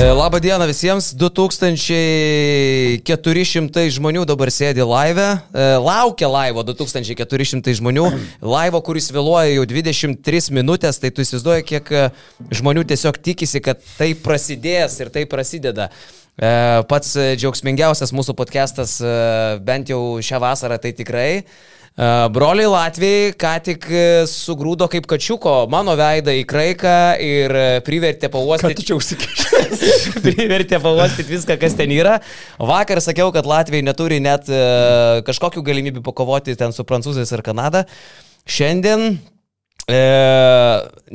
Labą dieną visiems. 2400 žmonių dabar sėdi laive. E, laukia laivo 2400 žmonių. Laivo, kuris vėluoja jau 23 minutės, tai tu įsivaizduoji, kiek e, žmonių tiesiog tikisi, kad tai prasidės ir tai prasideda. E, pats džiaugsmingiausias mūsų podcastas, bent jau šią vasarą, tai tikrai. Broliai Latvijai ką tik sugrūdo kaip kačiuko mano veidą į kraiką ir privertė pauostyti. Čia užsikešęs? privertė pauostyti viską, kas ten yra. Vakar sakiau, kad Latvijai neturi net kažkokių galimybių pakovoti ten su prancūzais ir Kanada. Šiandien E,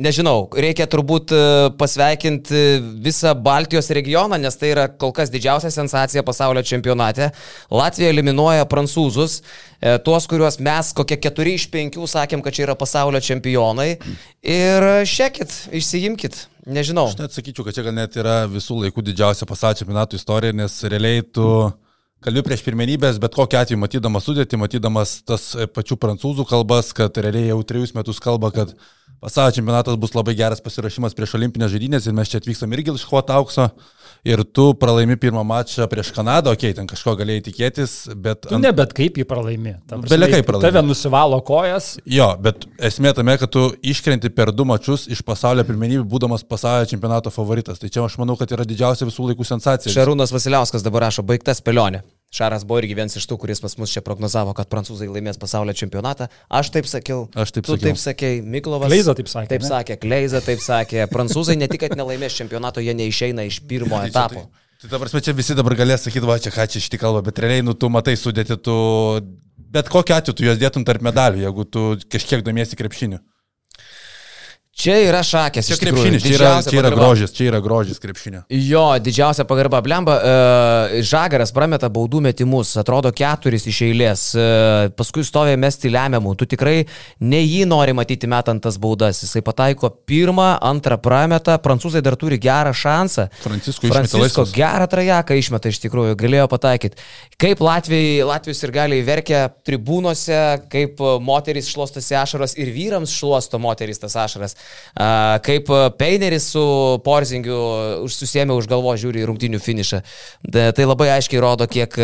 nežinau, reikia turbūt pasveikinti visą Baltijos regioną, nes tai yra kol kas didžiausia sensacija pasaulio čempionate. Latvija eliminuoja prancūzus, e, tuos, kuriuos mes kokie 4 iš 5 sakėm, kad čia yra pasaulio čempionai. Ir šekit, išsijimkit. Nežinau. Aš net sakyčiau, kad čia gal net yra visų laikų didžiausia pasaulio čempionato istorija, nes realiai tu... Mm kalbi prieš pirmenybės, bet kokiu atveju matydamas sudėti, matydamas tas pačių prancūzų kalbas, kad realiai jau trejus metus kalba, kad pasaulio čempionatas bus labai geras pasirašymas prieš olimpinės žaidynės ir mes čia atvykstam irgi iškovoti aukso. Ir tu pralaimi pirmą mačą prieš Kanadą, okei, okay, ten kažko galėjai tikėtis, bet... Tu ne bet kaip jį pralaimi. Belia kaip pralaimi. Tave nusivalo kojas. Jo, bet esmė tame, kad tu iškrenti per du mačius iš pasaulio pirmenybių, būdamas pasaulio čempionato favoritas. Tai čia aš manau, kad yra didžiausia visų laikų sensacija. Šarūnas Vasiliauskas dabar rašo, baigta spėlionė. Šaras buvo irgi vienas iš tų, kuris pas mus čia prognozavo, kad prancūzai laimės pasaulio čempionatą. Aš taip sakiau. Aš taip tu sakiau. taip sakei, Miklovas. Kleiza taip sakė. Taip ne? sakė, Kleiza taip sakė. Prancūzai ne tik, kad nelaimės čempionato, jie neišeina iš pirmo tai etapo. Tai, tai dabar čia visi dabar galės sakyti, va čia ką čia šitį kalbą, bet realiai, nu, tu matai sudėti, tu bet kokiu atveju tu juos dėtum tarp medalių, jeigu tu kažkiek domiesi krepšiniu. Čia yra šakės. Čia krepšinis, čia yra, čia yra grožis, čia yra grožis krepšinio. Jo, didžiausia pagarba. Blemba, uh, Žagaras prameta baudų metimus, atrodo keturis iš eilės, uh, paskui stovė mesti lemiamų. Tu tikrai ne jį nori matyti metant tas baudas. Jisai pataiko pirmą, antrą prametą, prancūzai dar turi gerą šansą. Francisko, Francisko gerą trajeką išmeta iš tikrųjų, galėjo pataikyti. Kaip Latvijai, Latvijos ir galiai verkia tribūnose, kaip moteris šluostosi ašaros ir vyrams šluosto moteris tas ašaras kaip Peineris su Porzingiu susėmė už galvo žiūri į rungtinių finišą. Tai labai aiškiai rodo, kiek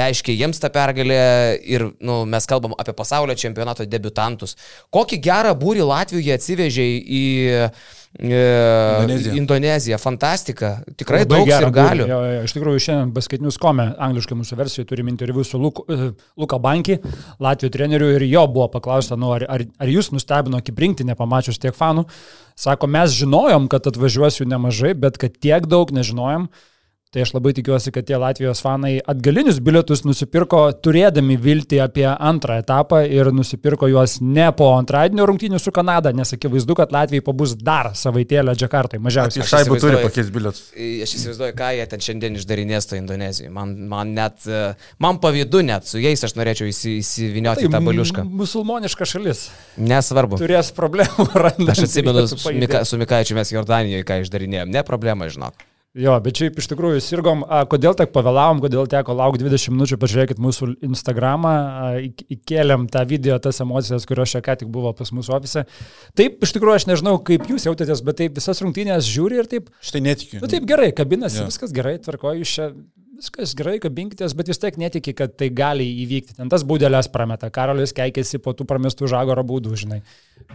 reiškia jiems ta pergalė ir nu, mes kalbam apie pasaulio čempionato debutantus. Kokį gerą būrį Latvijoje atsivežė į Indonezija. Indonezija, fantastika, tikrai Labai daug ir galiu. Jo, jo, iš tikrųjų, šiandien paskaitinius kome, angliškai mūsų versijoje turim interviu su Luku, uh, Luka Banki, Latvijos treneriu ir jo buvo paklausta, nu, ar, ar, ar jūs nustebino kiprinktį, nepamačius tiek fanų. Sako, mes žinojom, kad atvažiuosiu nemažai, bet kad tiek daug nežinojom. Tai aš labai tikiuosi, kad tie Latvijos fanai atgalinius bilietus nusipirko turėdami viltį apie antrą etapą ir nusipirko juos ne po antradienio rungtynių su Kanada, nes akivaizdu, kad Latvijai pabus dar savaitėlę Džakartai, mažiausiai. Iš šaibų turi pakeisti bilietus. Aš įsivaizduoju, ką jie ten šiandien išdarinės to Indonezijoje. Man, man net, man pavydu net, su jais aš norėčiau įsi, įsivinioti tai, tą baliušką. Musulmoniška šalis. Nesvarbu. Turės problemų randant. Aš atsimenu su, Mika, su Mikaičiu mes Jordanijoje, ką išdarinėjom. Ne problema, žinok. Jo, bet šiaip iš tikrųjų sirgom, a, kodėl tiek pavėlavom, kodėl teko laukti 20 minučių, pažiūrėkit mūsų Instagramą, a, įkėlėm tą video, tas emocijas, kurios čia ką tik buvo pas mūsų ofise. Taip, iš tikrųjų, aš nežinau, kaip jūs jautėtės, bet taip visas rungtynės žiūri ir taip... Štai netikiu. Nu taip gerai, kabinasi, jo. viskas gerai, tvarkoju, jūs čia viskas gerai, kabinkitės, bet vis tiek netiki, kad tai gali įvykti. Ten tas būdelės prameta, Karolis keikėsi po tų pramestų žagoro baudų, žinai.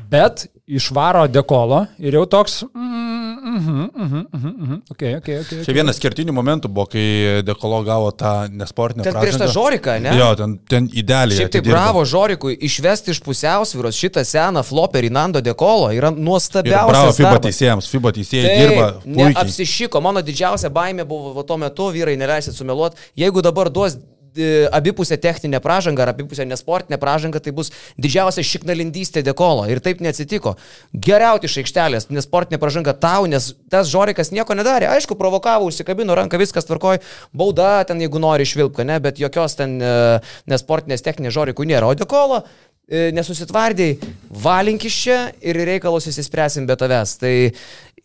Bet išvaro dekolo ir jau toks... Mm, Mhm, mhm, mhm, mhm. Okay, okay, okay, Čia vienas kertinių momentų buvo, kai Dekolo gavo tą nesportinę. Ten prieš tą Žoriką, ne? Jo, ten, ten idealiai. Šiaip tai bravo Žorikui, išvesti iš pusiausvyros šitą seną floperį Nando Dekolo yra nuostabiausias. Ir bravo FIBA darbas. teisėjams, FIBA teisėjai tai, dirba. Apsišyko, mano didžiausia baimė buvo tuo metu, vyrai neleisit sumeluoti, jeigu dabar duos E, abipusė techninė pražanga ar abipusė nesportinė pražanga, tai bus didžiausia šiknalindystė dekolo. Ir taip neatsitiko. Geriauti iš aikštelės, nesportinė pražanga tau, nes tas žorikas nieko nedarė. Aišku, provokavo, užsikabino ranką, viskas tvarkoj, bauda ten, jeigu nori išvilpka, ne, bet jokios ten e, nesportinės techninės žorikų nėra. O dekolo nesusitvardėjai, valink iš čia ir reikalus įsispręsim be tavęs. Tai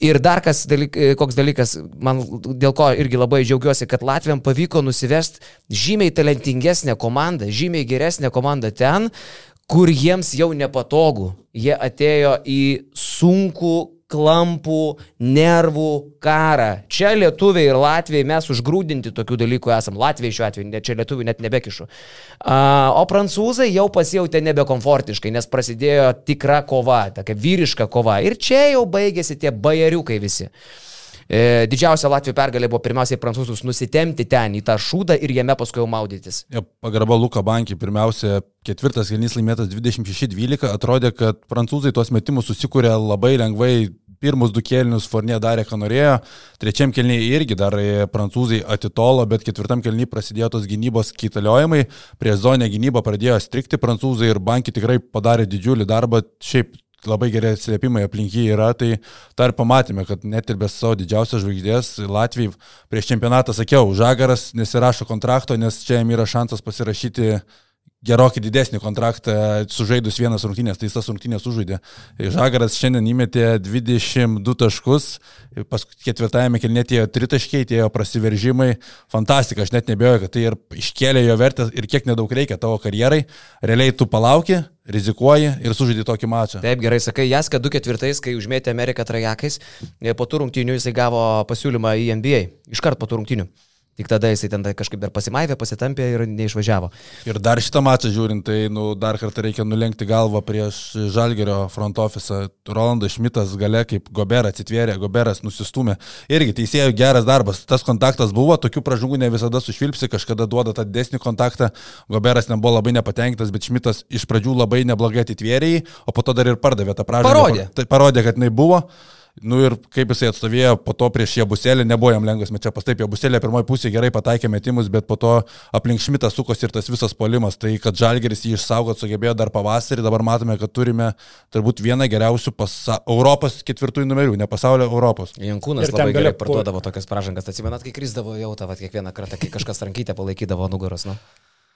Ir dar kas dalyk, e, koks dalykas, man dėl ko irgi labai džiaugiuosi, kad Latvijam pavyko nusivest žymiai talentingesnę komandą, žymiai geresnę komandą ten, kur jiems jau nepatogu. Jie atėjo į sunkų klampų, nervų karą. Čia lietuviai ir latviai mes užgrūdinti tokių dalykų esam. Latviai šiuo atveju, net čia lietuvių net nebekišu. O prancūzai jau pasijautė nebekomfortiškai, nes prasidėjo tikra kova, tokia vyriška kova. Ir čia jau baigėsi tie bajeriukai visi. E, didžiausia Latvijos pergalė buvo pirmiausiai prancūzus nusitemti ten į tą šūdą ir jame paskui jau maudytis. Ja, pagarba Luka Bankį, pirmiausia, ketvirtas kelnys laimėtas 26-12, atrodė, kad prancūzai tuos metimus susikūrė labai lengvai pirmus du kėlinius Fornė darė, ką norėjo, trečiam kelniui irgi dar prancūzai atitolo, bet ketvirtam kelniui prasidėjo tos gynybos kitaliojimai, prie zonę gynybą pradėjo strikti prancūzai ir banki tikrai padarė didžiulį darbą, šiaip labai geri atsiliepimai aplink jį yra, tai tą ir pamatėme, kad net ir be savo didžiausios žvaigždės Latvijai prieš čempionatą sakiau, Žagaras nesirašo kontrakto, nes čia jam yra šansas pasirašyti gerokai didesnį kontraktą sužaidus vienas rungtynės, tai jis tas rungtynės užžaidė. Žagaras šiandien įmetė 22 taškus, pas ketvirtajame kelnėtėjo 3 taškiai, tie prasiveržimai, fantastika, aš net nebejoju, kad tai ir iškėlė jo vertę ir kiek nedaug reikia tavo karjerai, realiai tu palauki, rizikuoji ir sužaidži tokį mačą. Taip, gerai sakai, Jaska 2-4, kai užmėtė Ameriką trajakais, po tų rungtynių jisai gavo pasiūlymą į NBA, iškart po tų rungtynių. Tik tada jisai ten kažkaip dar pasimaivė, pasitampė ir neišvažiavo. Ir dar šitą mačą žiūrint, tai nu, dar kartą reikia nulenkti galvą prieš Žalgerio front office. Rolandas Šmitas gale kaip Goberas atsitvėrė, Goberas nusistumė. Irgi teisėjų geras darbas. Tas kontaktas buvo, tokių pražungų ne visada sušvilpsi, kažkada duoda tą didesnį kontaktą. Goberas nebuvo labai nepatenkintas, bet Šmitas iš pradžių labai neblogai atitvėrė jį, o po to dar ir pardavė tą pražungą. Parodė. Tai parodė, kad jinai buvo. Nu ir kaip jisai atstovėjo po to prieš Jabuselį, nebuvo jam lengvas mečiapas. Taip, Jabuselė pirmoji pusė gerai pataikė metimus, bet po to aplink Šmitą sukosi ir tas visas polimas. Tai kad Žalgeris jį išsaugot sugebėjo dar pavasarį, dabar matome, kad turime turbūt vieną geriausių pasa... Europos ketvirtųjų numerių, ne pasaulio Europos. Jankūnas labai gerai parduodavo tokias pražangas. Atsimenat, kai krizdavo jau tą kiekvieną kartą, kai kažkas rankytę palaikydavo nugaros. Nu.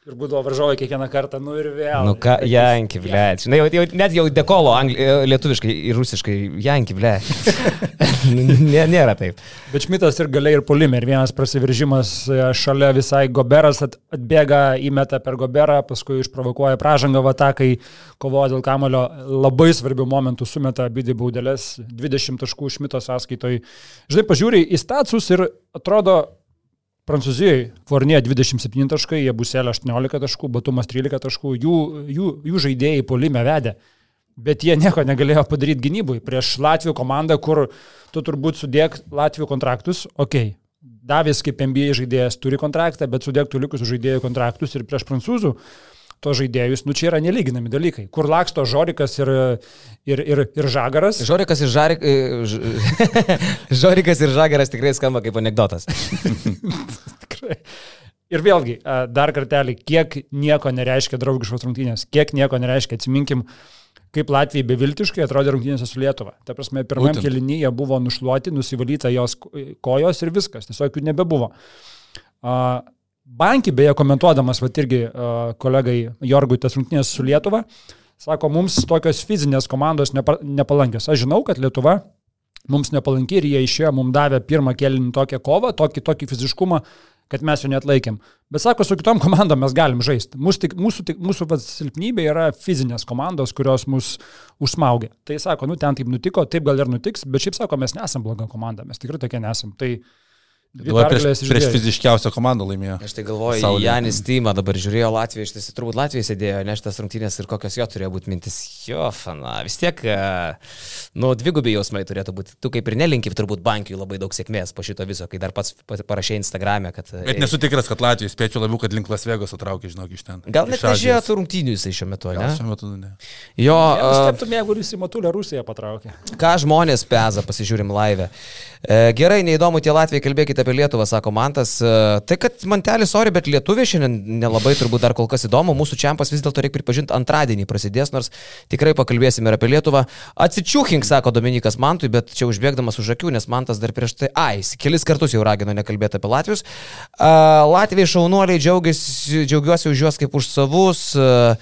Ir būdavo varžovai kiekvieną kartą, nu ir vėl. Nu ką, Janki, ble. Žinai, jau, jau, net jau dekolo angli, lietuviškai ir rusiškai, Janki, ble. Nė, nėra taip. Bet Šmitas ir galiai ir polime. Ir vienas prasiveržimas e, šalia visai Goberas atbėga, įmeta per Goberą, paskui išprovokuoja pražangą vatakai, kovoja dėl kamulio. Labai svarbių momentų sumeta abidį baudelės, 20 taškų Šmito sąskaitoj. Žinai, pažiūri į statusus ir atrodo, Prancūzijoje Fornė 27 taškai, jie buselė 18 taškų, Batumas 13 taškų, jų, jų, jų žaidėjai polime vedė. Bet jie nieko negalėjo padaryti gynybui. Prieš Latvijų komandą, kur tu turbūt sudėk Latvijų kontraktus, okei. Okay. Davis kaip NBA žaidėjas turi kontraktą, bet sudėktų likusių žaidėjų kontraktus ir prieš prancūzų to žaidėjus, nu čia yra nelyginami dalykai. Kur laksto Žorikas ir, ir, ir, ir Žagaras. Žorikas ir, žarik, Žorikas ir Žagaras tikrai skamba kaip anegdotas. ir vėlgi, dar kartelį, kiek nieko nereiškia draugiškos rungtynės, kiek nieko nereiškia, atsiminkim, kaip Latvijai beviltiškai atrodė rungtynėse su Lietuva. Ta prasme, pirmam kelinyje buvo nušluoti, nusivalyta jos kojos ir viskas, tiesiog jų nebebuvo. Uh, Banki, beje, komentuodamas, va irgi uh, kolegai Jorgui tas rungtynės su Lietuva, sako, mums tokios fizinės komandos nepa, nepalankios. Aš žinau, kad Lietuva mums nepalanki ir jie išėjo, mums davė pirmą kėlinį tokią kovą, tokį, tokį fiziškumą, kad mes jo net laikėm. Bet sako, su kitom komandom mes galim žaisti. Mūsų, tik, mūsų, tik, mūsų va, silpnybė yra fizinės komandos, kurios mus užsmaugia. Tai sako, nu ten taip nutiko, taip gal ir nutiks, bet šiaip sako, mes nesam bloga komanda, mes tikrai tokie nesam. Tai Dabar prieš, prieš fiziškiausią komandą laimėjo. Aš tai galvoju, Saulė. Janis Tyma dabar žiūrėjo Latviją, iš tiesų turbūt Latvija sėdėjo, ne šitas rungtynės ir kokios jo turėjo būti mintis. Jo, fana, vis tiek, e, nu, dvigubi jausmai turėtų būti. Tu kaip ir nelinki turbūt bankiui labai daug sėkmės po šito viso, kai dar pats parašė Instagram'e, kad... E, Bet nesu tikras, kad Latvija spėčiau labiau, kad link Las Vegas atraukė, žinok, iš ten. Gal net nežiūrėjo tų rungtynių jisai šiuo metu, ne? Gal šiuo metu ne. Jo... Steptum, jeigu jis į Matulę Rusiją patraukė. Ką žmonės peza, pasižiūrim laivę. E, gerai, neįdomu tie Latvijai, kalbėkite apie Lietuvą, sako man mantas. E, tai, kad mantelis, sorry, bet lietuvė šiandien nelabai turbūt dar kol kas įdomu. Mūsų čempas vis dėlto reikia pripažinti antradienį prasidės, nors tikrai pakalbėsime ir apie Lietuvą. Atsičiūkink, sako Dominikas Mantui, bet čia užbėgdamas už akių, nes Mantas dar prieš tai, ai, kelis kartus jau ragino nekalbėti apie Latvius. Uh, Latvijai šaunuoliai džiaugiuosi, džiaugiuosi už juos kaip už savus. Uh,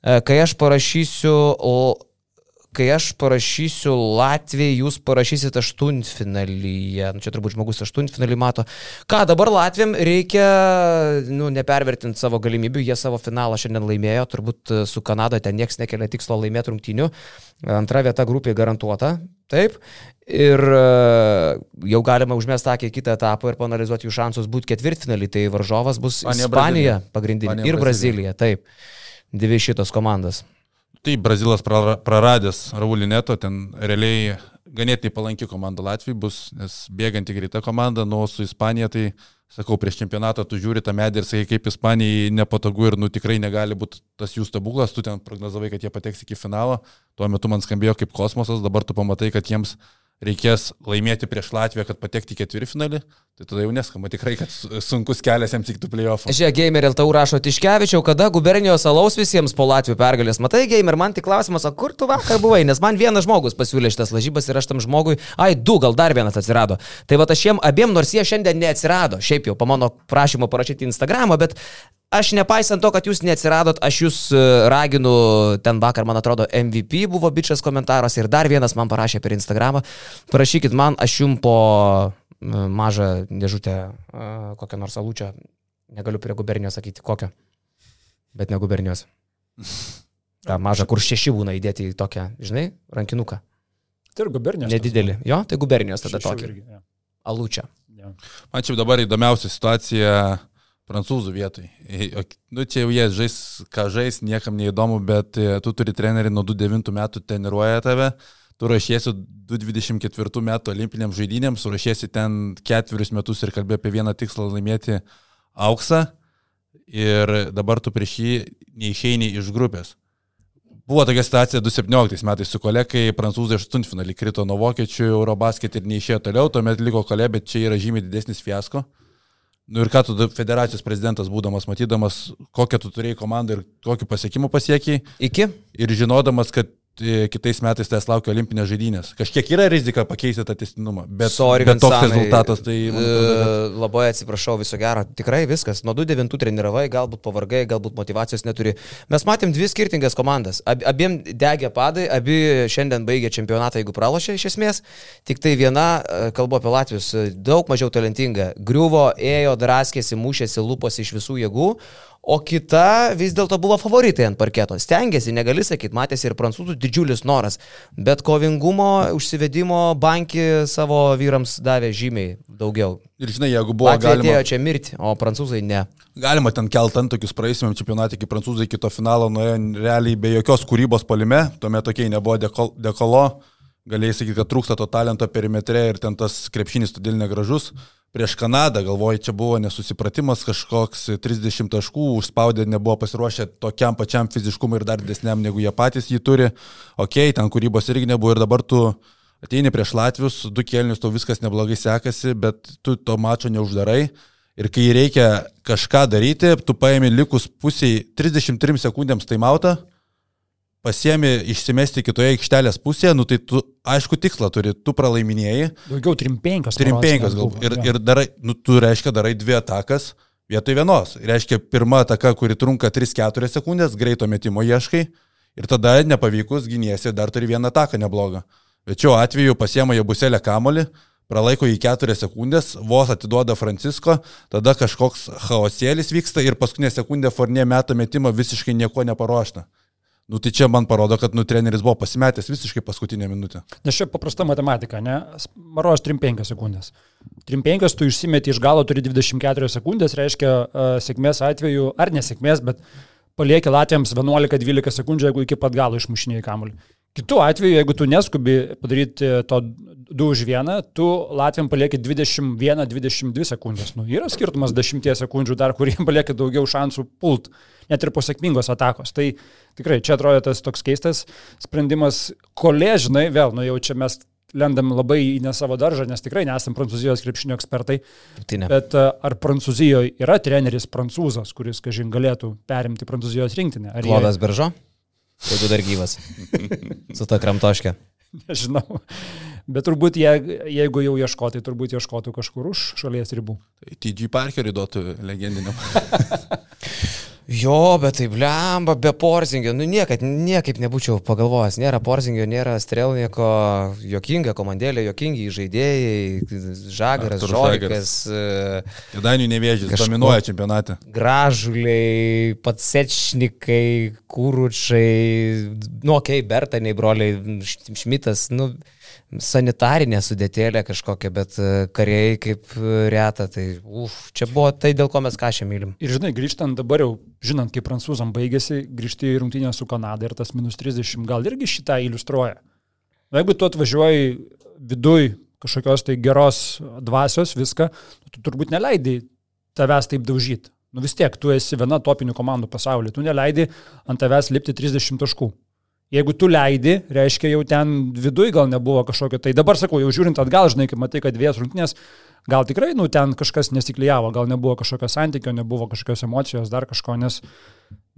kai aš parašysiu kai aš parašysiu Latvijai, jūs parašysit aštuntfinalyje. Nu, čia turbūt žmogus aštuntfinalį mato. Ką dabar Latvijam reikia, nu, nepervertinti savo galimybių, jie savo finalą šiandien laimėjo, turbūt su Kanada ten niekas nekelia tikslo laimėti rungtynių. Antra vieta grupėje garantuota, taip. Ir e, jau galima užmesti akį kitą etapą ir panalizuoti jų šansus būti ketvirtfinalį. Tai varžovas bus Ispanija, Ispanija pagrindinė Ispanija, ir Brazilija. Taip, dvi šitos komandos. Taip, Brazilas praradęs Raulineto, ten realiai ganėtinai palanki komanda Latvijai bus, nes bėganti greita komanda, nuo su Ispanija, tai sakau, prieš čempionatą tu žiūri tą medį ir sakai, kaip Ispanijai nepatogu ir nu tikrai negali būti tas jų stebuklas, tu ten prognozavai, kad jie pateks iki finalo, tuo metu man skambėjo kaip kosmosas, dabar tu pamatai, kad jiems reikės laimėti prieš Latviją, kad patekti į ketvirtfinalį, tai tada jau neskamba tikrai, kad sunkus kelias jiems iki tų playoffų. Žiūrėk, Gamer tau rašo Tiškevičiau, kada gubernijos alaus visiems po Latvijų pergalės. Matai, Gamer, man tik klausimas, o kur tu vakar buvai, nes man vienas žmogus pasiūlė šitas lažybas ir aš tam žmogui, ai, du, gal dar vienas atsirado. Tai va aš jiem abiem, nors jie šiandien neatsirado, šiaip jau po mano prašymo parašyti Instagramą, bet Aš nepaisant to, kad jūs neatsiradot, aš jūs e, raginu, ten vakar, man atrodo, MVP buvo bičias komentaras ir dar vienas man parašė per Instagramą. Parašykit man, aš jums po e, mažą dėžutę e, kokią nors alūčią, negaliu prie gubernijos sakyti kokią, bet ne gubernijos. Ta maža, kur šeši būna įdėti į tokią, žinai, rankinuką. Tai ir gubernijos. Nedidelį. Jo, tai gubernijos tada tokia. Alūčia. Ja. Man čia dabar įdomiausia situacija prancūzų vietoj. Nu, čia jau jie žais, ką žais, niekam neįdomu, bet e, tu turi trenerį nuo 29 metų treniruoja tave, tu rašiesi 2024 metų olimpiniams žaidynėms, rašiesi ten ketverius metus ir kalbė apie vieną tikslą laimėti auksą ir dabar tu prieš jį neišeini iš grupės. Buvo tokia situacija 2017 metais su kolegai, prancūzai aštuntfinalį krito nuo vokiečių, Eurobasket ir neišėjo toliau, tuomet liko kolegė, bet čia yra žymiai didesnis fiasko. Nu ir ką tu federacijos prezidentas būdamas, matydamas, kokią tu turėjai komandą ir kokiu pasiekimu pasiekiai. Iki. Ir žinodamas, kad kitais metais tas laukia olimpinės žaidynės. Kažkiek yra rizika pakeisti tą testinumą, bet, Sorry, bet toks sanai, rezultatas tai... Man. E, labai atsiprašau, viso gero, tikrai viskas. Nuo 2-9 treniravai, galbūt pavargai, galbūt motivacijos neturi. Mes matėm dvi skirtingas komandas. Ab, abiem degė padai, abi šiandien baigė čempionatą, jeigu pralošė iš esmės. Tik tai viena, e, kalbu apie Latvijos, daug mažiau talentinga. Griuvo, ėjo, draskėsi, mušėsi, lūposi iš visų jėgų o kita vis dėlto buvo favoritai ant parketo. Stengiasi, negali sakyti, matėsi ir prancūzų didžiulis noras, bet kovingumo, užsivedimo banki savo vyrams davė žymiai daugiau. Ir žinai, jeigu buvo Latvija galima... atėjo čia mirti, o prancūzai ne. Galima ten kelt ant tokius praeisimiam čempionatį, kai prancūzai kito finalo nuėjo realiai be jokios kūrybos palime, tuomet tokiai nebuvo dekol, dekolo, galėjai sakyti, kad trūksta to talento perimetre ir ten tas krepšinis todėl negražus prieš Kanadą, galvoju, čia buvo nesusipratimas kažkoks, 30 taškų užspaudė, nebuvo pasiruošę tokiam pačiam fiziškumui ir dar didesniam, negu jie patys jį turi. Ok, ten kūrybos irgi nebuvo ir dabar tu ateini prieš Latvius, du kėlinius, tau viskas neblogai sekasi, bet tu to mačo neuždarai. Ir kai reikia kažką daryti, tu paėmė likus pusiai 33 sekundėms taimautą pasiemi išsimesti kitoje aikštelės pusėje, nu tai tu aišku tikslą turi, tu pralaiminėjai. Daugiau 3-5. 3-5 gal. Ir, ir darai, nu tu reiškia darai dvi atakas vietoj vienos. Reiškia pirma ataka, kuri trunka 3-4 sekundės, greito metimo ieškai ir tada nepavykus giniesi dar turi vieną ataką neblogą. Bet šiuo atveju pasiema jo buselę kamolį, pralaiko jį 4 sekundės, vos atiduoda Francisko, tada kažkoks chaosėlis vyksta ir paskutinė sekundė Fornė meta metimą visiškai nieko neparuošta. Nu, tai čia man parodo, kad nu, treneris buvo pasimetęs visiškai paskutinę minutę. Nes čia paprasta matematika, ne? Maros 3-5 sekundės. 3-5 tu išsimeti iš galo, turi 24 sekundės, reiškia uh, sėkmės atveju, ar nesėkmės, bet palieki Latvijams 11-12 sekundžių, jeigu iki pat galo išmušinėjai kamuolį. Kitu atveju, jeigu tu neskubi padaryti to 2 už 1, tu Latvijam palieki 21-22 sekundės. Nu, yra skirtumas 10 sekundžių dar, kuriem palieki daugiau šansų pult, net ir po sėkmingos atakos. Tai tikrai čia atrodo tas toks keistas sprendimas. Koležinai, vėl, nu jau čia mes lendam labai į ne savo daržą, nes tikrai nesam prancūzijos krepšinio ekspertai. Tai ne. Bet ar Prancūzijoje yra treneris prancūzas, kuris, kažin, galėtų perimti Prancūzijos rinktinę? Klodas Beržo? Jeigu dar gyvas. Su ta kramtoškė. Nežinau. Bet turbūt, je, jeigu jau ieškotų, tai turbūt ieškotų kažkur už šalies ribų. Tai TG Parkerį duotų legendiniam. Jo, bet tai blemba, be porzingio, nu niekad, niekaip nebūčiau pagalvojęs, nėra porzingio, nėra strelnieko, jokinga komandėlė, jokingi žaidėjai, žagaras, žodikas, Jodainių nevėžys, dominuoja čempionate. gražuliai, patsečnikai, kūručiai, nu, okei, okay, Bertaniai, broliai, Š- Šmitas, nu, sanitarinė sudėtėlė kažkokia, bet e, kariai kaip e, reta, tai, uf, čia buvo tai, dėl ko mes ką šią mylim. Ir žinai, grįžtant dabar jau, žinant, kaip prancūzam baigėsi, grįžti į rungtynę su Kanada ir tas minus 30 gal irgi šitą iliustruoja. Jeigu tu atvažiuoji viduj kažkokios tai geros dvasios, viską, tu turbūt neleidai tavęs taip daužyti. Nu vis tiek, tu esi viena topinių komandų pasaulyje, tu neleidai ant tavęs lipti 30 taškų. Jeigu tu leidi, reiškia jau ten viduj gal nebuvo kažkokio, tai dabar sakau, jau žiūrint atgal, žinai, kaip matai, kad dvies rungtynės, gal tikrai, nu, ten kažkas nesiklyjavo, gal nebuvo kažkokio santykio, nebuvo kažkokios emocijos, dar kažko, nes,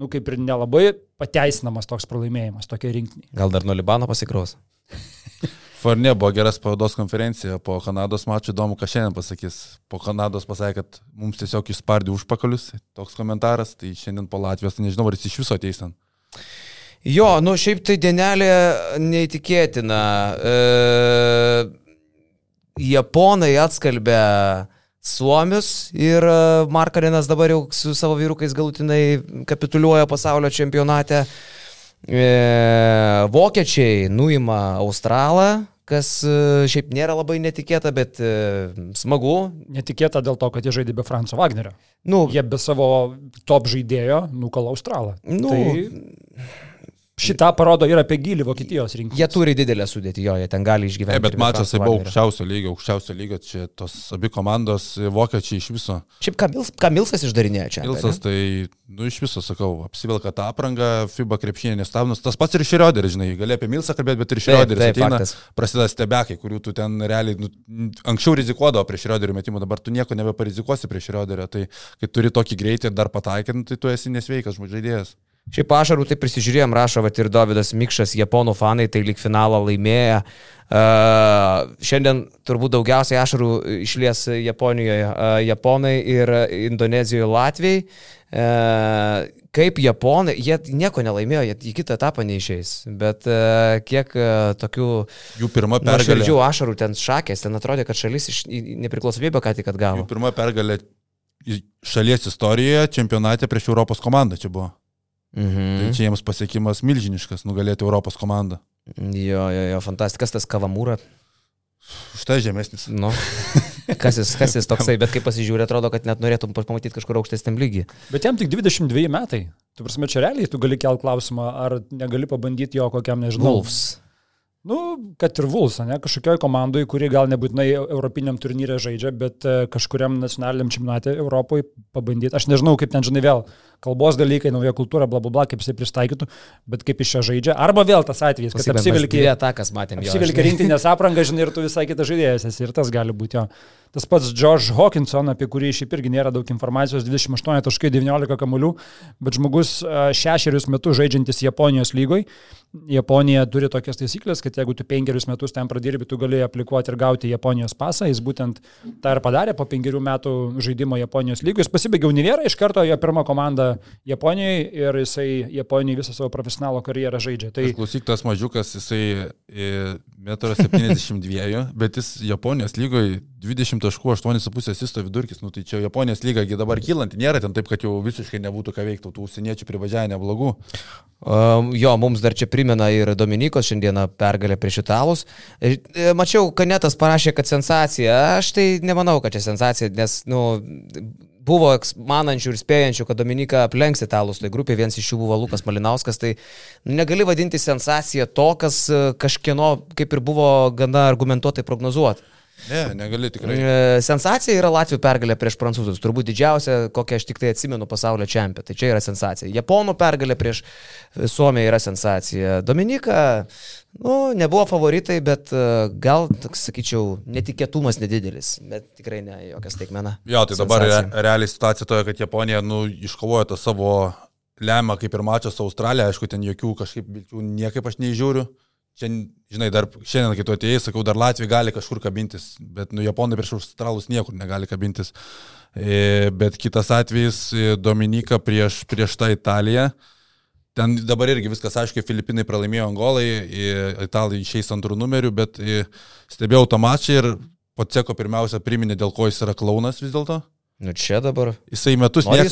nu, kaip ir nelabai pateisinamas toks pralaimėjimas, tokia rinkiniai. Gal dar nuo Libano pasikraus? Forne buvo geras spaudos konferencija po Kanados mačo, įdomu, ką šiandien pasakys. Po Kanados pasakė, kad mums tiesiog išspardė užpakalius, toks komentaras, tai šiandien po Latvijos, tai nežinau, ar jis iš viso ateis ten. Jo, nu šiaip tai dienelė neįtikėtina. E, Japonai atskalbė Suomius ir e, Markarinas dabar jau su savo vyrukais galutinai kapituliuoja pasaulio čempionate. E, Vokiečiai nuima Australą, kas e, šiaip nėra labai netikėta, bet e, smagu. Netikėta dėl to, kad jie žaidė be Franco Wagnerio. Nu, Jie be savo top žaidėjo nukala Australą. Nu, tai šitą parodo ir apie gilį Vokietijos rinkinį. jie turi didelę sudėtį, jo, jie ten gali išgyventi. E, bet mačas tai buvo aukščiausio lygio, aukščiausio lygio, čia tos abi komandos, vokiečiai iš viso. Šiaip ką, Mils, ką Milsas išdarinėjo čia? Ilsas tai, nu iš viso sakau, apsivelka tą aprangą, FIBA krepšinė nestabnus. Tas pats ir Šrioderis, žinai, gali apie Milsą kalbėti, bet ir Šrioderis taip, ateina, faktas. prasideda stebekai, kurių tu ten realiai, nu, anksčiau rizikuodavo prieš Šrioderį metimų, dabar tu nieko nebeparizikuosi prieš Šrioderį, tai kai turi tokį greitį ir dar pataikint, tai tu esi nesveikas žaidėjas. Šiaip ašarų tai prisižiūrėjom, rašo vat, ir Davidas Mikšas, japonų fanai, tai lik finalą laimėję. Uh, šiandien turbūt daugiausiai ašarų išlies Japonijoje, uh, Japonai ir Indonezijoje Latvijai. Uh, kaip Japonai, jie nieko nelaimėjo, jie į kitą etapą neišeis, bet uh, kiek uh, tokių Jų pirma pergalė. nuoširdžių ašarų ten šakės, ten atrodė, kad šalis iš nepriklausomybę ką tik Jų atgavo. pirma pergalė šalies istorijoje čempionate prieš Europos komandą čia buvo. Mhm. Tai čia jiems pasiekimas milžiniškas nugalėti Europos komandą. Jo, jo, jo, fantastika, tas Kavamūra. Štai žemesnis. Nu, kas jis, kas jis toksai, bet kai pasižiūrė, atrodo, kad net norėtum pamatyti kažkur aukštesniam lygiai. Bet jam tik 22 metai. Tu prasme, čia realiai tu gali kelt klausimą, ar negali pabandyti jo kokiam, nežinau. Wolves. Nu, kad ir Vuls, ne, kažkokioj komandai, kuri gal nebūtinai europiniam turnyrė žaidžia, bet e, kažkuriam nacionaliniam čempionate Europoje pabandyti. Aš nežinau, kaip ten, žinai, vėl kalbos dalykai, nauja kultūra, bla bla bla, kaip jisai pristaikytų, bet kaip iš čia žaidžia. Arba vėl tas atvejis, kad apsivilki Dvi atakas matėm. jo, Apsivilkia žinai. rinktinės aprangą, žinai, ir tu visai kitas žaidėjas esi. Ir tas gali būti jo. Tas pats George Hawkinson, apie kurį šiaip irgi nėra daug informacijos, 28.19 kamuolių, bet žmogus šešerius metus žaidžiantis Japonijos lygoj. Japonija turi tokias taisyklės, kad jeigu tu penkerius metus ten pradirbi, tu gali aplikuoti ir gauti Japonijos pasą. Jis būtent tą ir padarė po penkerių metų žaidimo Japonijos lygoj. Jis pasibaigė univerą, iš karto jo pirma komanda Japonijoje ir jisai Japonijoje visą savo profesionalo karjerą žaidžia. Tai Tai klausyk, tas mažiukas, jisai 1,72 m, bet jis Japonijos lygoje 20.8,5 asisto vidurkis. Nu, tai čia Japonijos lyga gi dabar kylanti, nėra ten taip, kad jau visiškai nebūtų ką veikti, tų užsieniečių privažiavę neblogų. Um, jo, mums dar čia primena ir Dominikos šiandieną pergalę prieš italus. E, e, Mačiau, Kanetas parašė, kad sensacija. Aš tai nemanau, kad čia sensacija, nes, nu, buvo manančių ir spėjančių, kad Dominika aplenks italus. Tai grupė vienas iš jų buvo Lukas Malinauskas. Tai negali vadinti sensacija to, kas e, kažkieno kaip ir buvo gana argumentuotai prognozuoti. Ne, negali tikrai. E, Sensacija yra Latvijų pergalė prieš prancūzus. Turbūt didžiausia, kokią aš tik tai atsimenu pasaulio čempionę. Tai čia yra sensacija. Japonų pergalė prieš Suomiją yra sensacija. Dominika, nu, nebuvo favoritai, bet e, gal, toks, sakyčiau, netikėtumas nedidelis. Bet tikrai ne jokia staigmena. Jo, tai dabar re, realiai situacija toje, kad Japonija nu, iškovojo tą savo lemą kaip ir mačą su Australija, aišku, ten jokių kažkaip vilčių niekaip aš neįžiūriu. čia, žinai, dar šiandien, kai tu atėjai, sakau, dar Latvija gali kažkur kabintis, bet, nu, Japonai prieš Australus niekur negali kabintis. E, bet kitas atvejis e, - Dominika prieš, prieš tą Italiją. Ten dabar irgi viskas aišku, Filipinai pralaimėjo Angolai, Italai išeis antrų numerių, bet e, stebėjau tą mačą ir Poceko pirmiausia priminė, dėl ko jis yra klaunas vis dėlto. Nu čia dabar. Jisai metus, niek-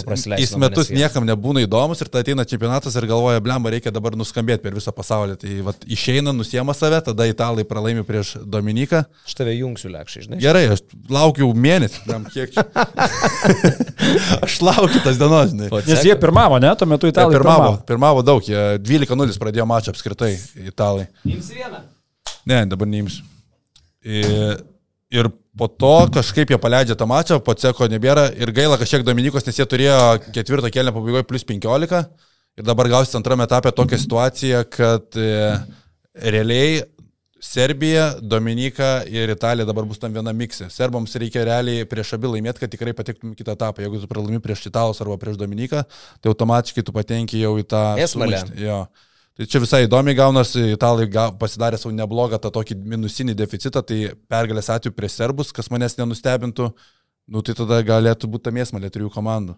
jis- prasileist jis manęs metus niekam nebūna įdomus ir tada ateina čempionatas ir galvoja, blemba, reikia dabar nuskambėti per visą pasaulį. Tai vat, išeina, nusiema save, tada italai pralaimi prieš Dominiką. Aš tave jungsiu lėkščiai, žinai. Gerai, aš laukiu mėnesį, blem, kiek čia. aš laukiu tas dienos, žinai. Nes jie pirmavo, ne? Tuo metu Jie italai pirmavo, pirmavo. pirmavo daug, jie 12-0 pradėjo mačą apskritai, italai. Imsi vieną. Ne, dabar neimsiu. Ir, ir po to kažkaip jie paleidžia tą mačą, po ceko nebėra ir gaila kažkiek Dominikos, nes jie turėjo ketvirtą kelnę pabaigoje plus 15 ir dabar gausis antrame etape tokią situaciją, kad e, realiai Serbija, Dominika ir Italija dabar bus tam viena miksė. Serbams reikia realiai prieš abi laimėti, kad tikrai patektum kitą etapą. Jeigu tu pralaimi prieš Italus arba prieš Dominiką, tai automatiškai tu patenki jau į tą... Esmalę. Jo. Tai čia visai įdomiai gaunasi, italai pasidarė savo neblogą tą tokį minusinį deficitą, tai pergalės atveju prieš serbus, kas manęs nenustebintų, nu tai tada galėtų būti ta mėsmalė trijų komandų.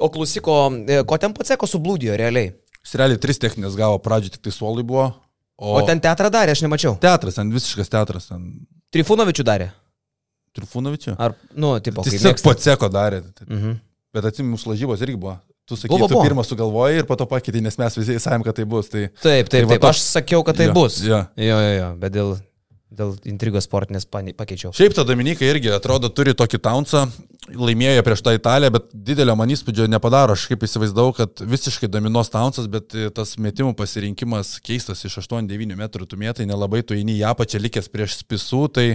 O klausiko, e, ko ten pats seko sublūdijo realiai? Jis realiai tris techninės gavo, pradžioje tik tai suolai buvo, o, O ten teatrą darė, aš nemačiau. teatras, ten visiškas teatras, ten Trifunovičių darė. Trifunovičių. Ar, nu, tipo, kaip Tiesiog mėgsta. po ceko darė, Mhm. bet atsiminu, mūsų lažybos irgi buvo. Tu sakai, Buvo, tu buvo. pirmą sugalvojai ir po to pakeitei, nes mes visi sakėm, kad tai bus. Tai, Taip, Tai taip, va taip. toks- Aš sakiau, kad tai Jo, bus. jo. jo, jo, jo. Bet dėl, dėl intrigos sportinės pakeičiau. Šiaip ta Dominika irgi atrodo turi tokį taunsą, laimėjo prieš tą Italiją, bet didelio man įspūdžio nepadaro. Aš kaip įsivaizdavau, kad visiškai dominuos taunsas, bet e, tas metimų pasirinkimas keistas iš 8-9 metrų, tu mėtai nelabai tu eini į apačią likęs prieš spisų, tai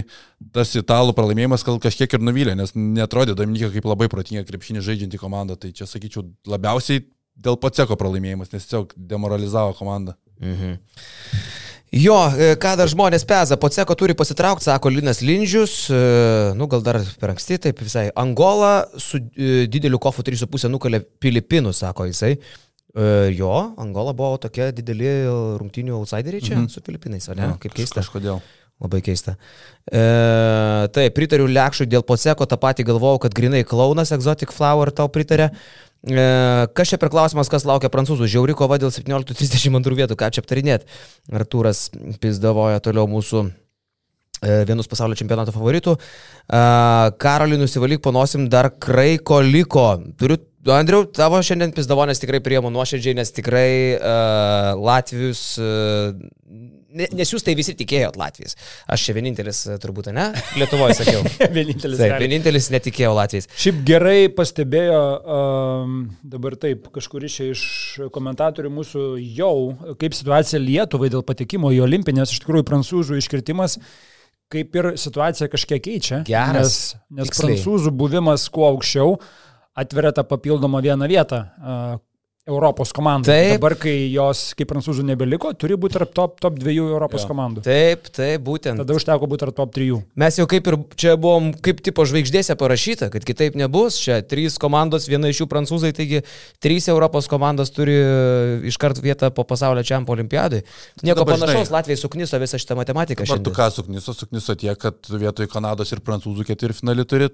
tas italų pralaimėjimas gal kažkiek ir nuvylė, nes netrodė Dominika kaip labai protinga krepšinį žaidžianti komanda. Tai čia sakyčiau labiausiai dėl paceko pralaimėjimas, nes tiesiog demoralizavo komandą. Mhm. Jo, e, ką dar žmonės peza, po ceko turi pasitraukti, sako Linas Lindžius, e, nu gal dar per anksti, taip visai. Angola su e, dideliu kofu 3,5 nukalė Filipinų, sako jisai. Jo, Angola buvo tokia dideli rungtinių outsideriai čia mhm. su Filipinais, o ne? Jo, Kaip keista. Kažkodėl. Labai keista. E, taip, pritariu Lekšui dėl Poceko, tą patį galvojau, kad grinai klaunas Exotic Flower tau pritarė. E, kas čia per klausimas, kas laukia prancūzų? Žiauri kova dėl 17.32 vietų, ką čia aptarinėt? Artūras pizdavoja toliau mūsų e, vienus pasaulio čempionato favoritų. E, Karolį nusivalyk panosim, dar kraiko liko. Turiu, Andriu, tavo šiandien pizdavonės tikrai priemu nuoširdžiai, nes tikrai uh, Latvijus, uh, nes jūs tai visi tikėjot Latvijais. Aš čia vienintelis e, turbūt, ne? Lietuvoje sakiau. Vienintelis. Taip, vienintelis netikėjau Latvijais. Šiaip gerai pastebėjo um, dabar taip, kažkuris čia iš komentatorių mūsų jau, kaip situacija Lietuvai dėl patekimo į olimpinės, iš tikrųjų prancūzų iškritimas, kaip ir situacija kažkiek keičia. Geras, Nes, nes tiksliai. prancūzų buvimas kuo aukščiau atveria tą papildomą vieną vietą. Europos komandai. Taip. Dabar, kai jos, kaip prancūzų nebeliko, turi būti tarp top, top dviejų Europos Jo. komandų. Taip, taip, būtent. Tada užteko būti tarp top trijų. Mes jau kaip ir čia buvom, kaip tipo žvaigždėse parašyta, kad kitaip nebus. Čia trys komandos, viena iš jų prancūzai, taigi trys Europos komandos turi iškart vietą po pasaulio čempionų olimpiadai. Nieko dabar, žinai, panašaus, Latvijai sukniso visą šitą matematiką. Ar tu ką sukniso, sukniso tiek, kad vietoj Kanados ir Prancūzų ketvirtfinalį turi,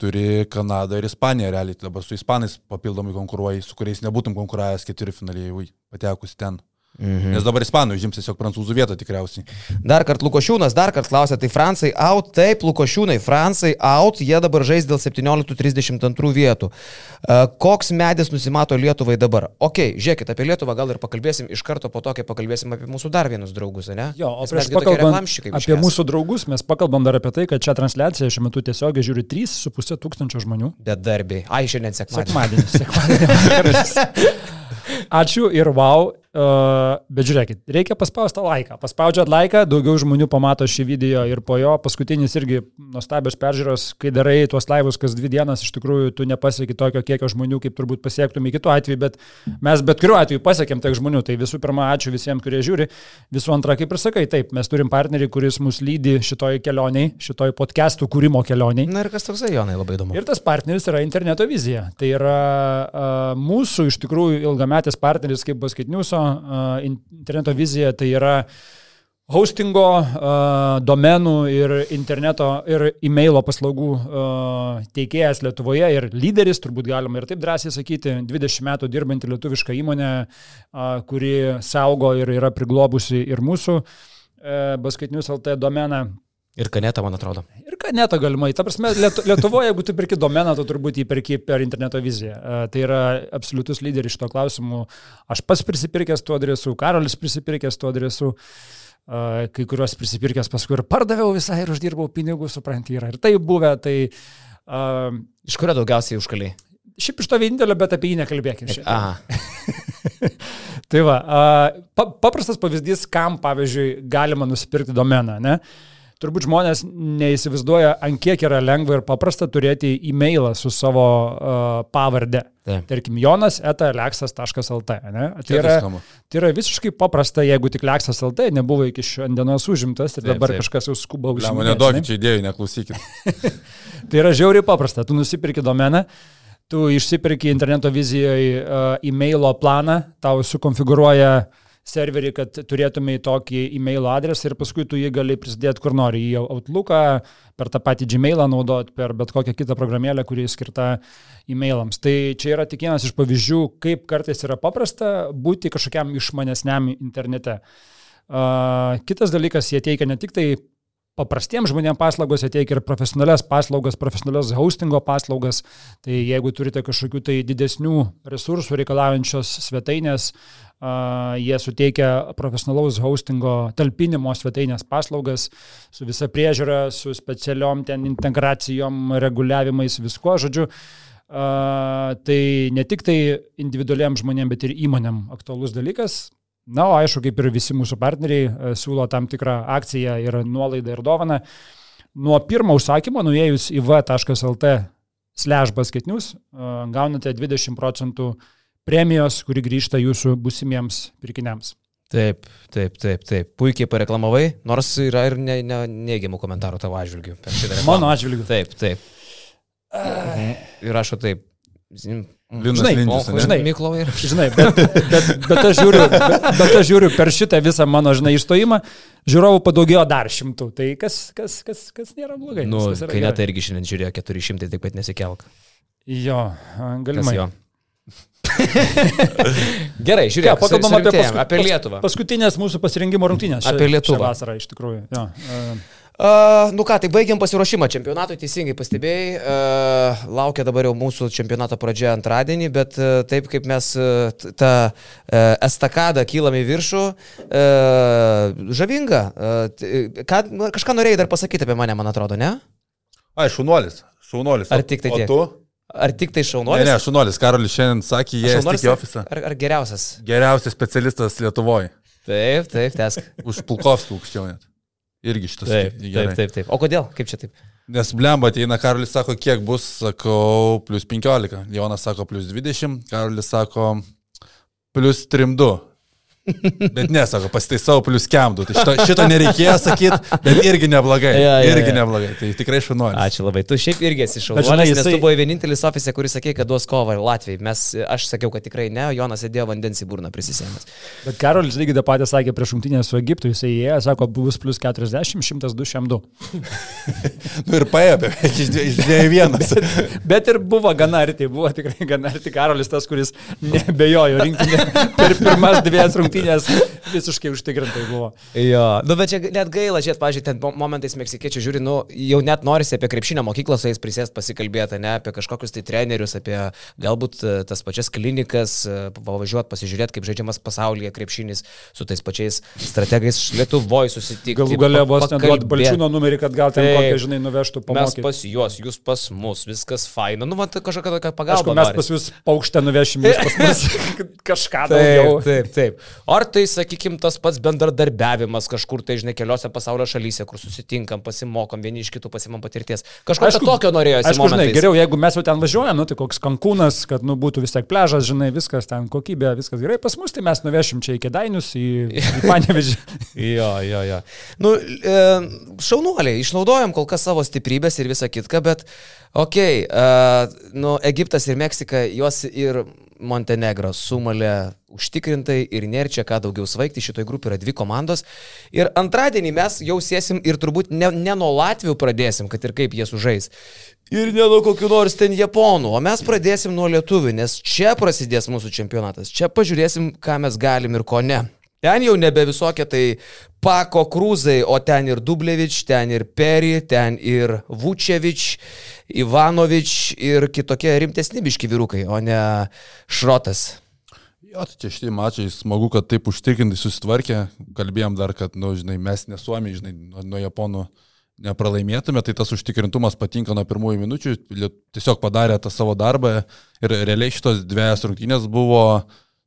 turi Kanadą ir Ispaniją realiai. Dabar su Ispanais papildomai konkuruoji, su kuriais nebūtum konkuravęs ketvirtfinalį, jau patekusi ten. Mhm. Nes dabar Ispanų užims tiesiog Prancūzų vietą tikriausiai. Dar kartą Lukošiūnas, dar kartą klausė, tai Francai out, taip, Lukošiūnai, Francai out, jie dabar žais dėl 17.32 vietų. E, Koks medis nusimato Lietuvai dabar? Ok, žiūrėkit, apie Lietuvą gal ir pakalbėsim iš karto po to, kai pakalbėsim apie mūsų dar vienus draugus, ne? Jo, o prieš pakalbant apie esam. mūsų draugus, mes pakalbam dar apie tai, kad čia transliaciją šiuo metu tiesiogiai žiūri 3,5 tūkstančio žmonių. Bedarbiai. Ai, šiandien sekmadienį. Sekmadienis. sekmadienis. Ačiū ir wow. Uh, bet žiūrėkit, reikia paspausti laiką. Paspaudžiat laiką, daugiau žmonių pamato šį video ir po jo paskutinis irgi nuostabios peržiūros, kai darai tuos laivus kas dvi dienas, iš tikrųjų tu nepasieki tokio kiekio žmonių, kaip turbūt pasiektum į kitų atveju, bet mes bet kuriuo atveju pasiekėm tiek žmonių. Tai visų pirma, ačiū visiems, kurie žiūri. Visų antra, kaip ir sakai, taip, mes turim partnerį, kuris mus lydi šitoj kelioniai, šitoj podcastų kūrimo kelioniai. Na ir kas toksai, Jonai, labai įdomu. Ir tas partneris yra interneto vizija. Tai yra uh, mūsų iš tikrųjų ilgametis partneris kaip Basketniuso, uh, interneto vizija tai yra hostingo, domenų ir interneto ir e-mailo paslaugų teikėjas Lietuvoje ir lyderis, turbūt galima ir taip drąsiai sakyti, 20 metų dirbanti lietuviška įmonė, uh, kuri saugo ir yra priglobusi ir mūsų uh, baskaitinius LT domeną. Ir kaneta, man atrodo. Ir kaneta galimai. Ta prasme, Lietuvoje, jeigu tu perki domeną, tu turbūt jį perki per interneto viziją. Tai yra absoliutus lyderis šito klausimu. Aš pats prisipirkęs tuo adresu, Karolis prisipirkęs tuo adresu. Kai kuriuos prisipirkęs paskui ir pardaviau visai ir uždirbau pinigų, supranti, yra ir tai buvę. Tai, uh, iš kurio daugiausiai užkaliai? Šiaip iš to vienintelio, bet apie jį nekalbėkime. Tai va, uh, pa, paprastas pavyzdys, kam, pavyzdžiui, galima nusipirkti domeną. Ne? Uh, turbūt žmonės neįsivaizduoja, ant kiek yra lengva ir paprasta turėti e-mailą su savo uh, pavardė. Taip. Tarkim, jonas eta.leksas.lt. Tai, yra, tai yra visiškai paprasta, jeigu tik leksas.lt nebuvo iki šiandienos užimtas ir taip, dabar taip. kažkas jau skuba užimti. Mane duokit čia idėjų, neklausykit. tai yra žiauriai paprasta. Tu nusipirki domeną, tu išsipirki interneto vizijoje uh, e-mailo planą, tau sukonfigūruoja uh, serverį, kad turėtumai tokį e-mail adresą ir paskui tu jį gali prisidėti kur nori. Į Outlooką, per tą patį Gmailą naudot, per bet kokią kitą programėlę, kuri skirta e-mailams. Tai čia yra tik vienas iš pavyzdžių, kaip kartais yra paprasta būti kažkokiam išmanesniam internete. Uh, kitas dalykas, jie teikia ne tik tai paprastiems žmonėms paslaugos, jie teikia ir profesionalias paslaugas, profesionalias hostingo paslaugas. Tai jeigu turite kažkokių tai didesnių resursų reikalaujančios svetainės, Jie suteikia profesionalaus hostingo talpinimo svetainės paslaugas su visa priežiūra, su specialiom ten integracijom, reguliavimais, visko, žodžiu. Tai ne tik tai individualiam žmonėm, bet ir įmonėm aktualus dalykas. Na, o aišku, kaip ir visi mūsų partneriai uh, siūlo tam tikrą akciją ir nuolaidą ir dovaną. Nuo pirmo užsakymo, nuėjus į v.lt slash basketinius, uh, gaunate 20 procentų uh, premijos, kuri grįžta jūsų busimiems pirkiniams. Taip, taip, taip, taip. Puikiai pareklamavai, nors yra ir ne, ne, neigiamų komentarų tavo atžvilgių. Mano atžvilgių. Taip, taip. Ir rašo taip. Linas žinai, Lindis, o, žinai, Miklovai ir. Žinai, bet, bet, bet, aš žiūriu, bet, bet aš žiūriu per šitą visą mano, žinai, išstojimą, žiūrovų padaugėjo dar šimtų. Tai kas, kas, kas, kas nėra blogai. Nu, kai net irgi šiandien žiūrėjo 400, taip pat nesikelk. Jo, galimai. Kas jo. Gerai, žiūrėk, ja, pakalbam apie, pasku, apie Lietuvą. Paskutinės mūsų pasirinkimo rungtynės. Apie Lietuvą. Vasarą iš tikrųjų. Ja. Uh, Uh, nu ką, tai baigiam pasiruošimą čempionatui, teisingai pastebėjai. Uh, laukia dabar jau mūsų čempionato pradžia antradienį, bet uh, taip kaip mes uh, tą uh, estakadą kylam į viršų, uh, žavinga. Uh, ką, kažką norėjai dar pasakyti apie mane, man atrodo, ne? Ai, šaunuolis. Šaunuolis. Ar tik tai tiek? O tu? Ar tik tai šaunuolis? Ne, ne, šaunuolis. Karolis šiandien sakė, jie į ofisą. Ar, ar geriausias? Geriausias specialistas Lietuvoje. Taip, taip, tesk. Už Pulkovskį aukščiau net. Irgi šitas. Taip, taip, taip, taip. O kodėl? Kaip čia taip? Nes blemba ateina, Karolis sako, kiek bus, sakau, plus 15. Jonas sako, plus 20. Karolis sako, plus 3-2. Bet nesako, pasitaisau plus kemdu. Tai šito, šito nereikėjo sakyti, bet irgi neblogai. Ja, ja, irgi ja. neblogai. Tai tikrai šaunuolis. Ačiū labai. Tu šiaip irgi esi šaunuolis, jisai... nes tu buvai vienintelis ofise, kuris sakė, kad duos kovą Latvijai. Mes, aš sakiau, kad tikrai ne, Jonas sėdėjo vandens į burną prisisėmęs. Bet Karolis lygiai tą patį sakė prieš šimtinę su Egiptu, jisai įėjo, sako, bus plus 40, 102, 102. nu ir paėjo beveik iš dviejų vienas. bet, bet ir buvo gana arti, buvo tikrai gana arti Karolis tas, kuris nebejojo rinktinė per pirmas dviejas rungtynės rungtynės visiškai užtikrintai buvo. Jo, nu, bet čia net gaila, žiūrėt, pažiūrėjau, ten momentais meksikiečiai žiūri, nu, jau net norisi apie krepšinio mokyklą su jais prisėst pasikalbėti, ne apie kažkokius tai trenerius, apie galbūt e, tas pačias klinikas, e, pavažiuoti, pasižiūrėti, kaip žaidžiamas pasaulyje krepšinis su tais pačiais strategais Lietuvoje susitikti. Galų galę vos neduot balčiūno numerį, kad gal ten kokią, žinai, nuvežtų pamokyti. Mes pas juos, jūs pas mus, viskas faina, nu, man kažkokia tokia pagalba. Aišku, mes pas jūs paukštę nuvešim, jūs pas mus kažką daugiau. Taip, taip. Ar tai, sakykime, tas pats bendradarbiavimas kažkur tai, žinai, keliose pasaulio šalyse, kur susitinkam, pasimokom, vieni iš kitų pasimam patirties. Kažko aišku, tokio norėjo. Aišku, žinai, geriau, jeigu mes jau ten važiuojam, nu, tai koks kankūnas, kad nu, būtų vis tiek pležas, žinai, viskas ten kokybė, viskas gerai. Pas mus tai mes nuvešim čia į Kedainius, į, į Panevežį. jo, jo, jo. Nu, e, šaunuoliai, išnaudojam kol kas savo stiprybės ir visą kitką, bet, okei, okay, uh, nu, Egiptas ir Meksika, juos ir Montenegro sumalė užtikrintai ir nėra čia ką daugiau svaigti, šitoje grupėje yra dvi komandos. Ir antradienį mes jau sėsim ir turbūt ne, ne nuo Latvijų pradėsim, kad ir kaip jie sužais. Ir ne nuo kokių nors ten japonų, o mes pradėsim nuo lietuvių, nes čia prasidės mūsų čempionatas. Čia pažiūrėsim, ką mes galim ir ko ne. Ten jau nebe visokie tai Pako Krūzai, o ten ir Dublevič, ten ir Peri, ten ir Vučevič, Ivanovič ir kitokie rimtesni biški vyrukai, o ne Šrotas. Jo, tai čia šitie mačiai smagu, kad taip užtikrintai susitvarkė. Kalbėjom dar, kad, nu, žinai, mes nesuomi, žinai, nuo, nuo Japonų nepralaimėtume, tai tas užtikrintumas patinka nuo pirmųjų minučių, tiesiog padarė tą savo darbą. Ir realiai šitos dviejas rungtynės buvo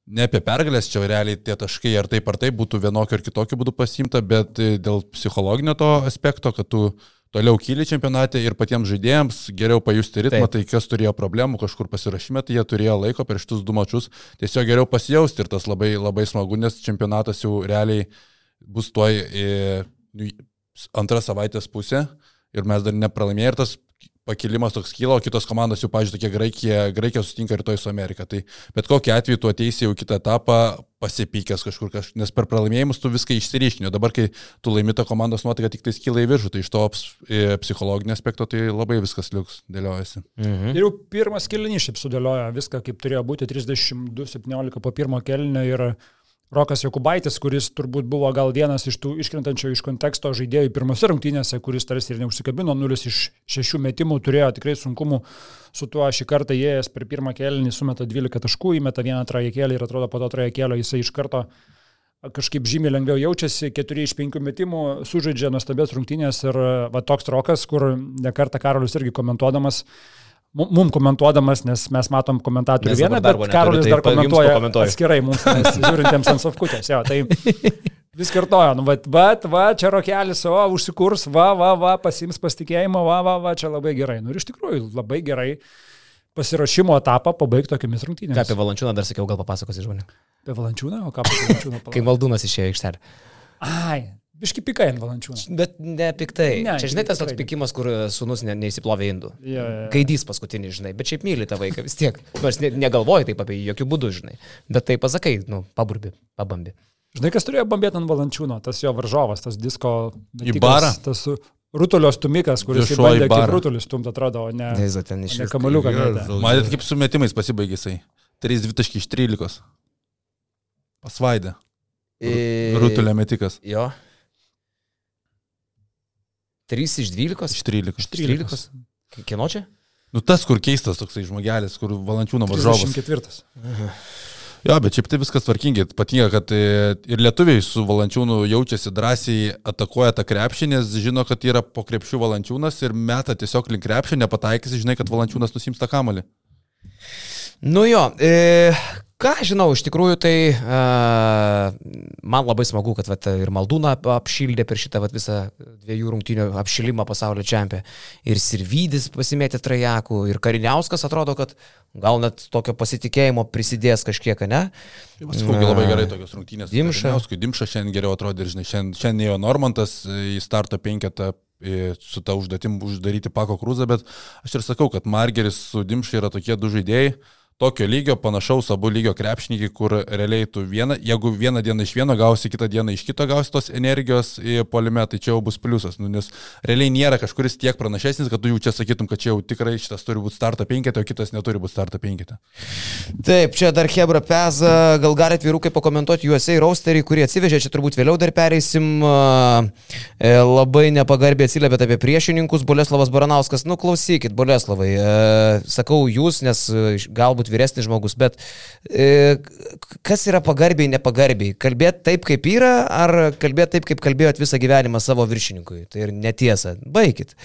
ne apie pergalės, čia realiai tie taškai ar taip ar taip būtų vienokio ar kitokio būdų pasimta, bet dėl psichologinio to aspekto, kad tu toliau kyli čempionate ir patiems žaidėjams geriau pajusti ritmą, taip. tai kas turėjo problemų kažkur pasirašymė, tai jie turėjo laiko per šitus du mačius tiesiog geriau pasijausti ir tas labai, labai smagu, nes čempionatas jau realiai bus tuoj e, nu, antrą savaitės pusė ir mes dar nepralaimėjome ir tas pakilimas toks kyla, o kitos komandos jau, pažiūrėjau, tokia Graikija, Graikija sutinka rytoj su Amerika. Tai bet kokiu atveju tu ateisi jau kitą etapą pasipykęs kažkur, kaž... nes per pralaimėjimus tu viską išsiryškini. O dabar, kai tu laimita komandos nuotaika tik tai skyla į viršų, tai iš to e, psichologinio aspekto tai labai viskas liuks dėliojasi. Mhm. Ir jau pirmas kelnys šiaip sudėlioja viską, kaip turėjo būti 32-17 po pirmo kelnio ir Rokas Jokubaitis, kuris turbūt buvo gal vienas iš tų iškrentančio iš konteksto žaidėjų pirmose rungtynėse, kuris tarsi ir neužsikabino, nulis iš šešių metimų, turėjo tikrai sunkumų su tuo šį kartą įėjęs per pirmą kėlinį, sumeta 12 taškų, įmeta vieną trajekėlį ir atrodo po to trajekėlio jisai iš karto kažkaip žymiai lengviau jaučiasi, 4 iš 5 metimų, sužaidžia nuostabės rungtynės ir va toks rokas, kur nekartą Karolis irgi komentuodamas, uh, Mums komentuodamas, nes mes matom komentatorių mes vieną, bet Karolis dar komentuoja atskirai mums, žiūrintiems ant sofkutės. Jo, tai vis kartoja, nu, va, va, va, čia rokelis, o, užsikurs, va, va, va, pasims pasitikėjimą, va, va, va, čia labai gerai. Nu ir iš tikrųjų labai gerai pasirašymo etapą pabaigti tokiamis rungtynėmis. Ką apie Valančiūną dar sakiau, gal papasakosi žmonėm. Apie Valančiūną, o ką apie Valančiūną? Kai Maldūnas išėjo iš ten. Ai, Biški pikai ant valančiūno. Bet ne piktai. Ne, čia, žinai, tas toks pikimas, kur sunus ne, neįsiplovė indų. Ja, ja. Gaidys paskutinį, žinai, bet šiaip myli tą vaiką vis tiek. Nors ne, negalvoji taip apie jį, jokių būdų, žinai. Bet tai pasakai, nu, paburbi, pabambi. Žinai, kas turėjo bambėti ant valančiūno, tas jo varžovas, tas disko... Į barą. Tas Rutulio stumikas, kuris bandė kaip rutulis stumt, atrodo, o ne, Neiza, ten iš ne kamaliuką. Matėt, kaip su metimais pasibaigė jisai. 3-2 iš 13. Pasvaidė. Rutulio metikas. Jo. 3 iš 12? Iš 13. Iš 13. Kieno čia? Nu tas, kur keistas toksai žmogelis, kur valančiūno varžovas. 24. Jo, bet šiaip tai viskas tvarkingai. Patinka, kad e, ir lietuviai su valančiūnu jaučiasi drąsiai, atakuoja tą krepšį, nes žino, kad yra po krepšių valančiūnas ir meta tiesiog link krepšį, nepataikysi, žinai, kad valančiūnas nusims tą kamalį. Nu jo, e, Ką žinau, iš tikrųjų tai uh, man labai smagu, kad vat, ir Maldūną apšildė per šitą vat, visą dviejų rungtynių apšilimą pasaulio čempionė. Ir Sirvydis pasimėtė trajakų, ir Kariniauskas atrodo, kad gal net tokio pasitikėjimo prisidės kažkiek, ne? Paskui labai gerai tokios rungtynės. Dimša. Dimša šiandien geriau atrodė žinai, šiandien, šiandien ėjo Normantas į starto penketą su ta užduotim uždaryti Pako Krūzą, bet aš ir sakau, kad Margeris su Dimša yra tokie du žaidėjai tokio lygio, panašaus abu lygio krepšininkai, kur realiai tu vieną, jeigu vieną dieną iš vieno gausi, kitą dieną iš kito gausi tos energijos į polime, tai čia jau bus pliusas, nu, nes realiai nėra kažkuris tiek pranašesnis, kad tu jau čia sakytum, kad čia jau tikrai šitas turi būti starto penketė, o kitas neturi būti starto penketė. Taip, čia dar Hebra Peza, gal galite vyrukai pakomentuoti juose į rosterį, kurį atsivežė, čia turbūt vėliau dar pereisim. E, labai nepagarbiai atsiliepėt apie priešininkus, Boleslavas Baranauskas, nu klausykit, Boleslavai, e, sakau jūs, nes galbūt galbūt vyresnis žmogus, bet e, kas yra pagarbiai, nepagarbiai? Kalbėti taip, kaip yra, ar kalbėti taip, kaip kalbėjot visą gyvenimą savo viršininkui? Tai ir netiesa. Baikit.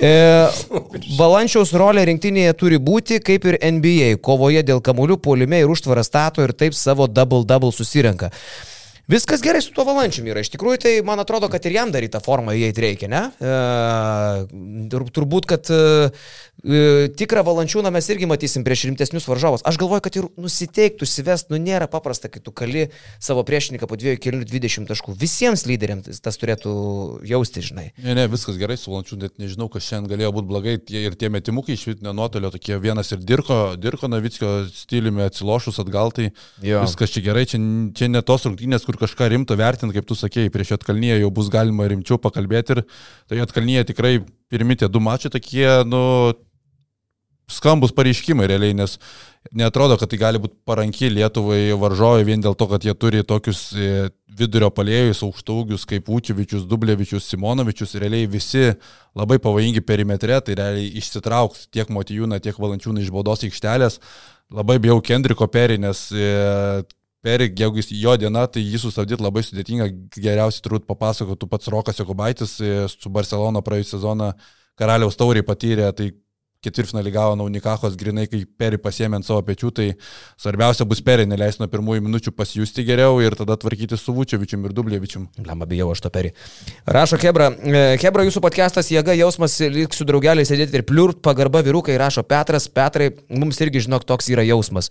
E, Balančiaus rolė rinktinėje turi būti kaip ir NBA, kovoje dėl kamuolių, polime ir užtvarą stato ir taip savo double-double susirenka. Viskas gerai su tuo valančiumi yra. Iš tikrųjų, tai man atrodo, kad ir jam dar į tą formą įeiti reikia, ne? E, tur, turbūt, kad e, e, tikrą valančiūną mes irgi matysim prieš rimtesnius varžovus. Aš galvoju, kad ir nusiteiktų, sivest, nu nėra paprasta, kai tu kali savo priešininką po 2 kelių 20 taškų. Visiems lyderiams tas turėtų jausti, žinai. Ne, ne, viskas gerai su valančiūnu, net nežinau, kas šiandien galėjo būti blogai. Tie, ir tie metimukai iš vidutinio nuotolio, tokie vienas ir Dirko, Dirko Navickio stiliumi atsilošus atgal, tai jo. viskas čia gerai, čia, čia ne tos rungtynės, kur kažką rimto vertinti, kaip tu sakėjai, prieš Jotkalnyje jau bus galima rimčiau pakalbėti ir tai Jotkalnyje tikrai pirmi tie du mačiai tokie, nu, skambus pareiškimai realiai, nes netrodo, kad tai gali būti paranki Lietuvai varžovai vien dėl to, kad jie turi tokius e, vidurio palėjus, aukštaugius kaip Učevičius, Dublevičius, Simonovičius, realiai visi labai pavojingi perimetre, tai realiai išsitrauks tiek Motijūną, tiek Valančiūną iš baudos aikštelės. Labai bijau Kendriko Perį, nes e, Perį, jeigu jis jo diena, tai jį sustabdyti labai sudėtinga, geriausiai turbūt papasakotų pats Rokas Jokubaitis e, su Barcelona praėjusią sezoną karaliaus tauriai patyrė, tai ketvirtfinalį gavo Naunikakos grinai, kai Peri pasėmė ant savo pečių, tai svarbiausia bus Peri neleisti nuo pirmųjų minučių pasijusti geriau ir tada tvarkyti su Vučiovičium ir Dublievičium. Lemba bijau aš to Peri. Rašo Hebra, e, Hebra jūsų podcastas jėga jausmas, lyg su draugeliai sėdėti ir pliurt, pagarba vyrukai, rašo Petras, Petrai, mums irgi žinok, toks yra jausmas.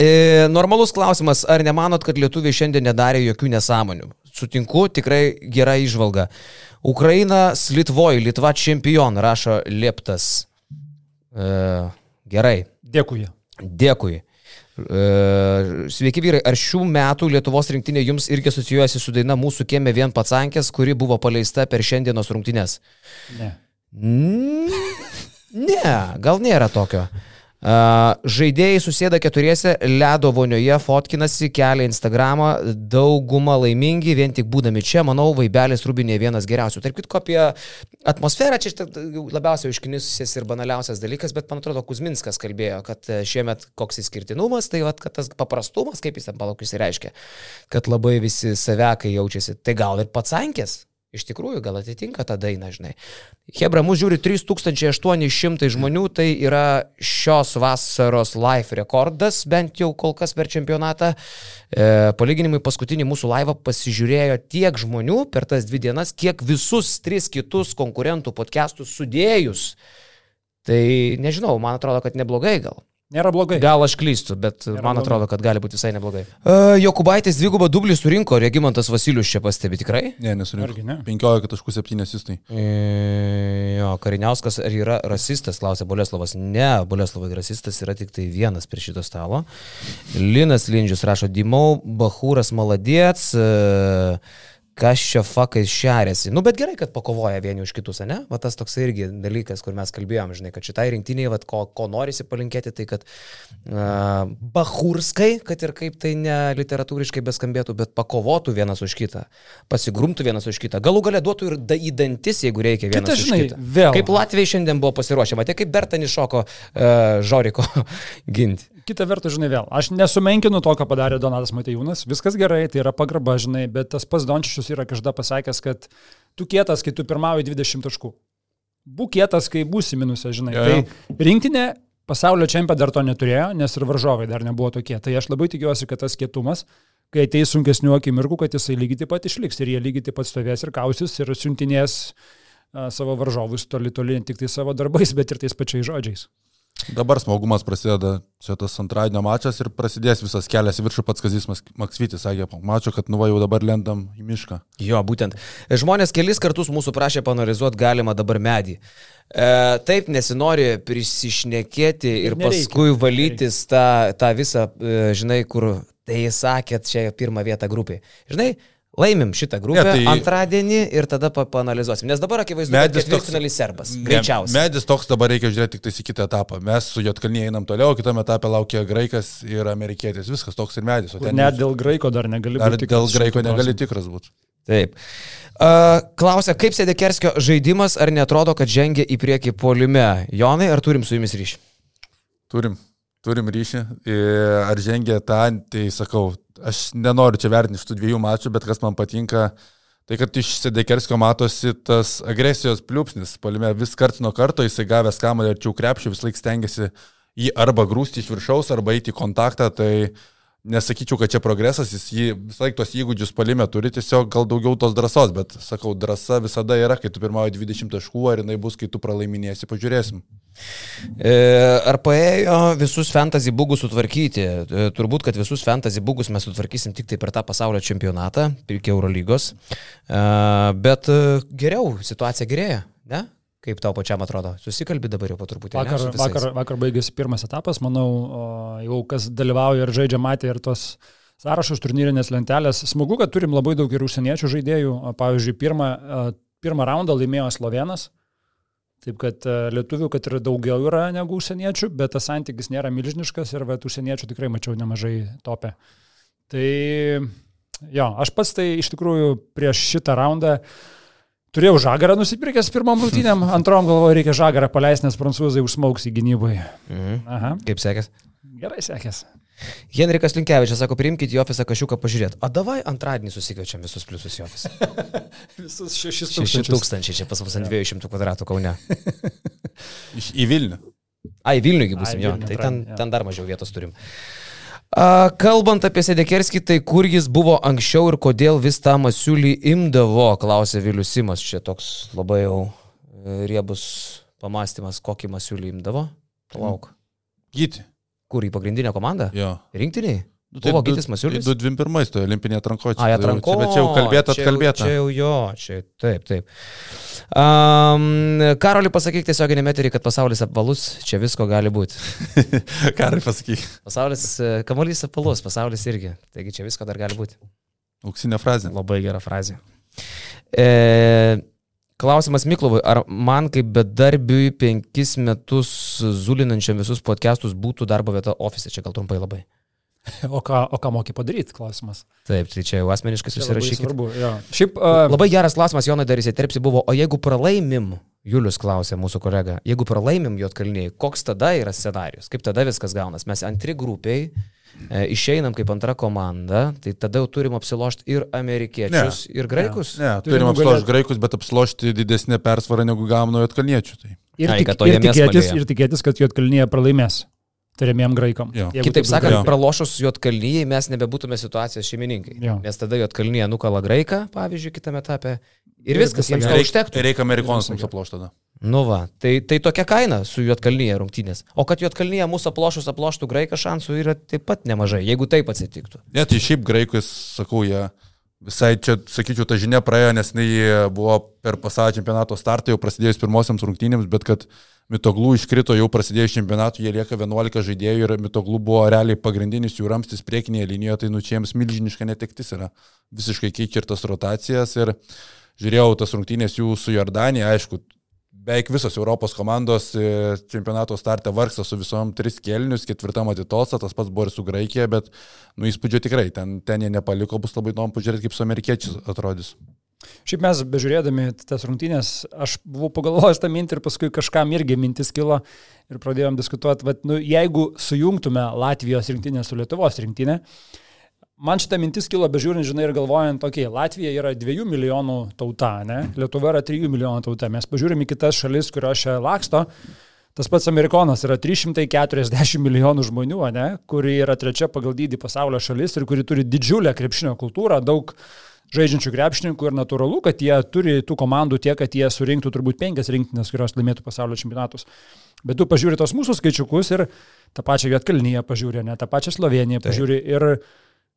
E, normalus klausimas, ar nemanot, kad lietuviai šiandien nedarė jokių nesąmonių? Sutinku, tikrai gera išvalga. Ukraina Litvoj, Litva čempion, rašo Lieptas. E, gerai. Dėkui. Dėkui. E, sveiki vyrai, ar šių metų Lietuvos rinktinė jums irgi asocijuojasi su daina Mūsų kieme vien patsankės, kuri buvo paleista per šiandienos rungtynės? Ne. Ne, gal nėra tokio. Žaidėjai susėda keturiese, ledo vonioje, fotkinasi, kelia Instagramą, dauguma laimingi, vien tik būdami čia, manau, Vaibelis Rubinė vienas geriausių. Tarp kitko apie atmosferą, čia labiausiai iškinusias ir banaliausias dalykas, bet man atrodo, Kuzminskas kalbėjo, kad e, šiemet koks įskirtinumas, tai vat, kad tas paprastumas, kaip jis ten palaukis reiškia, kad labai visi savekai jaučiasi, tai gal ir pats ankės. Iš tikrųjų, gal atitinka tą dainą, žinai. Hebra, mūsų žiūri 3800 žmonių, tai yra šios vasaros live rekordas, bent jau kol kas per čempionatą. E, palyginimui paskutinį mūsų laivą pasižiūrėjo tiek žmonių per tas dvi dienas, kiek visus tris kitus konkurentų podcastus sudėjus. Tai nežinau, man atrodo, kad neblogai gal. Nėra blogai. Gal aš klystu, bet Nėra man blogai. atrodo, kad gali būti visai neblogai. Uh, Jokubaitis dvigubą dublį surinko, Regimantas Vasilius čia pastebi tikrai? Ne, nesurinko. Ne? 15.7 asistai. E, jo, Kariniauskas ar yra rasistas, klausė Boleslavas. Ne, Boleslavai rasistas yra tik tai vienas prie šito stalo. Linas Lindžius rašo, Dimau, Bahūras Maladiets. Uh, kas čia fakais šeriasi. Nu, bet gerai, kad pakovoja vieni už kitus, ne? Va tas toks irgi dalykas, kur mes kalbėjom, žinai, kad šitai rinktiniai, va, ko, ko norisi palinkėti, tai kad uh, bahurskai, kad ir kaip tai ne literatūriškai beskambėtų, bet pakovotų vienas už kitą, pasigrumtų vienas už kitą, galų galę duotų ir da, į dantis, jeigu reikia vienas Kita, žinai, už kitą. Vėl. Kaip Latvijai šiandien buvo pasiruošę, matė, kaip Bertanis šoko uh, Žoriko ginti kita vertus, žinai, vėl, aš nesumenkinu to, ką padarė Donatas Matejūnas, viskas gerai, tai yra pagarba, žinai, bet tas pats Dončičius yra kažkada pasakęs, kad tu kietas, kai tu pirmauji 20 taškų. Būk kietas, kai būsi minusė, žinai. Ja, ja. Tai rinktinė pasaulio čempionė dar to neturėjo, nes ir varžovai dar nebuvo tokie. Tai aš labai tikiuosi, kad tas kietumas, kai ateis sunkesnių akimirkų, kad jisai lygiai taip pat išliks ir jie lygiai taip pat stovės ir kausis ir siuntinės savo varžovus toli toli ne tik tai savo darbais, bet ir tais pačiais žodžiais. Dabar smagumas prasideda, čia tas antradienio mačas ir prasidės visas kelias į viršų pats Kazis Maksvytis, sakė, mačiau, kad nuva jau dabar lendam į mišką. Jo, būtent. Žmonės kelis kartus mūsų prašė panalizuoti galima dabar medį. E, taip nesinori prisišnekėti ir nereikia, paskui valytis tą, tą visą, e, žinai, kur tai sakėt, čia pirmą vietą grupiai. Žinai, Laimim šitą grupę ne, tai... antradienį ir tada panalizuosim. Nes dabar akivaizdu, kad ketvirtfinalis serbas. Greičiausiai. Medis toks dabar reikia žiūrėti tik tais į kitą etapą. Mes su Jotkalnyje einam toliau, kitame etape laukia graikas ir amerikietis. Viskas toks ir medis. Net dėl graiko dar negali būti. Dėl graiko negali tikras būti. Taip. Uh, klausia, kaip sėdė Kerskio žaidimas, ar netrodo, kad žengia į priekį polime? Jonai, ar turim su jumis ryšį? Turim. Turim ryšį. Ar žengia tą, tai sakau, aš nenoriu čia vertinti iš tų dviejų mačų, bet kas man patinka, tai kad iš Sedekerskio matosi tas agresijos pliūpsnis. Palime vis kart nuo karto jisai gavęs kamalį arčiau krepšį, vis laik stengiasi jį arba grūsti iš viršaus, arba eiti į kontaktą. Tai nesakyčiau, kad čia progresas, jis jį visą laiką tos įgūdžius palime turi, tiesiog gal daugiau tos drąsos, bet sakau, drąsa visada yra, kai tu pirmauji 20 taškų, ar jinai bus, kai tu pralaiminėsi, pažiūrėsim. E, ar paėjo visus fantasy bugus sutvarkyti? E, turbūt, kad visus fantasy bugus mes sutvarkysim tik tai per tą pasaulio čempionatą, iki Eurolygos. E, bet geriau, situacija gerėja, ne? Kaip tau pačiam atrodo? Susikalbi dabar jau po truputį. Vakar, ne, vakar, vakar baigėsi pirmas etapas, manau, jau kas dalyvauja ir žaidžia matė ir tos sąrašus turnyrinės lentelės. Smagu, kad turim labai daug ir užsieniečių žaidėjų. Pavyzdžiui, pirmą, pirmą raundą laimėjo Slovenas. Taip kad lietuvių, kad ir daugiau yra negu užsieniečių, bet tas santykis nėra milžiniškas ir vat, užsieniečių tikrai mačiau nemažai topę. Tai jo, aš pats tai iš tikrųjų prieš šitą raundą uh, Turėjau žagarą nusipirkęs pirmam rungtynėm, antrom galvoju, reikia žagarą paleisti, nes prancūzai užsmauks į gynybai. Mhm. Aha. Kaip sekės? Gerai sekės. Henrikas Linkevičius sako, priimkite į ofisą kažką pažiūrėti. O davai antradienį susikviečiam visus pliusus į ofisą. visus šešis tūkstančius. Šeši tūkstančiai, čia pas mus ant 200 kvadratų Kaune. į Vilnių. A, į Vilnių būsim, jo. Tai ten, ten dar mažiau vietos turim. Kalbant apie Sedekerskį, tai kur jis buvo anksčiau ir kodėl vis tą masiulį imdavo, klausė Vilius Simas. Čia toks labai jau e, riebus pamastymas, kokį masiulį imdavo. Palauk. Gyti. Kur į pagrindinę komandą? Jo. Rinktiniai? Nu, tai buvo Gytis Masiulis? 221 tai olimpinė atranko. A, atranko. Čia, čia jau kalbėta, atkalbėta. Čia jau jo, čia taip, taip. Um, Karoli, pasakyk tiesioginį meterį, kad pasaulis apvalus, čia visko gali būti. Karoli, pasakyk. Pasaulis, e, kamuolys apvalus, pasaulis irgi. Taigi čia visko dar gali būti. Auksinė frazė. Labai gera frazė. E, klausimas Miklovui, ar man kaip bedarbiui penkis metus zulinančiam visus podcastus būtų darbo vieta ofise, čia gal trumpai labai. O ką, o ką moki padaryti, klausimas. Taip, tai čia jau asmeniškai susirašykit. Svarbu, jo. Šiaip, uh, labai geras klausimas, Jonai dar įsiterpsi buvo, o jeigu pralaimim, Julius klausė mūsų kolega, jeigu pralaimim Jotkalniai, koks tada yra scenarius, kaip tada viskas gaunas? Mes antri grupiai, e, išeinam kaip antra komanda, tai tada jau turim apsilošti ir amerikiečius, ne, ir graikus. Ne, ne turim, turim apsilošti graikus, bet apsilošti didesnė persvara negu gavom nuo Jotkalniečių. Tai. Ir, tik, Ai, ir, tikėtis, ir tikėtis, kad Jotkalnyje pralaimės tariamiem graikam. Kitaip sakant, pralošus Jotkalnyje mes nebebūtume situacijos šeimininkai. Jo. Nes tada Jotkalnyje nukala graiką, pavyzdžiui, kitame etape. Ir, ir viskas, jiems to užtektų. Reikia amerikonus mums aplošti tada. Nu va, tai, tai tokia kaina su Jotkalnyje rungtynės. O kad Jotkalnyje mūsų aplošus aploštų graiką šansų yra taip pat nemažai, jeigu taip atsitiktų. Ne, tai šiaip graikus, sakau, jie visai čia, sakyčiau, ta žinia praėjo, nes jinai buvo per pasaulio čempionato startą jau prasidėjus pirmosiams rungtynėms, bet kad Mitoglų iškrito jau prasidėjus čempionatui, jie lieka 11 žaidėjų ir Mitoglų buvo realiai pagrindinis jų ramstis priekinėje linijoje, tai nu čia jiems milžiniška netektis yra. Visiškai keičia ir tas rotacijas ir žiūrėjau tas rungtynės jų su Jordanija, aišku, beveik visos Europos komandos e, čempionato startą vargsta su visom tris kelnius, ketvirtam atitolsta, tas pats buvo ir su Graikija, bet, nu, įspūdžio tikrai, ten, ten jie nepaliko, bus labai įdomu pažiūrėti, kaip su amerikiečiais atrodys. Šiaip mes bežiūrėdami tas rungtynės, aš buvau pagalvojęs tą mintį ir paskui kažkam irgi mintis kilo ir pradėjom diskutuoti, bet nu, jeigu sujungtume Latvijos rinktinę su Lietuvos rinktinė, man šitą mintis kilo bežiūrint, žinai, ir galvojant, okei, okay, Latvija yra 2 milijonų tauta, ne? Lietuva yra 3 milijonų tauta, mes pažiūrime į kitas šalis, kurios čia laksto. Tas pats Amerikonas yra 340 milijonų žmonių, ne, kuri yra trečia pagal dydį pasaulio šalis ir kuri turi didžiulę krepšinio kultūrą, daug žaidžiančių krepšininkų ir natūralu, kad jie turi tų komandų tiek, kad jie surinktų turbūt penkias rinktinės, kurios laimėtų pasaulio čempionatus. Bet tu pažiūri tos mūsų skaičiukus ir tą pačią Vietkalnyje pažiūri, ne tą pačią Sloveniją pažiūri Taip. ir,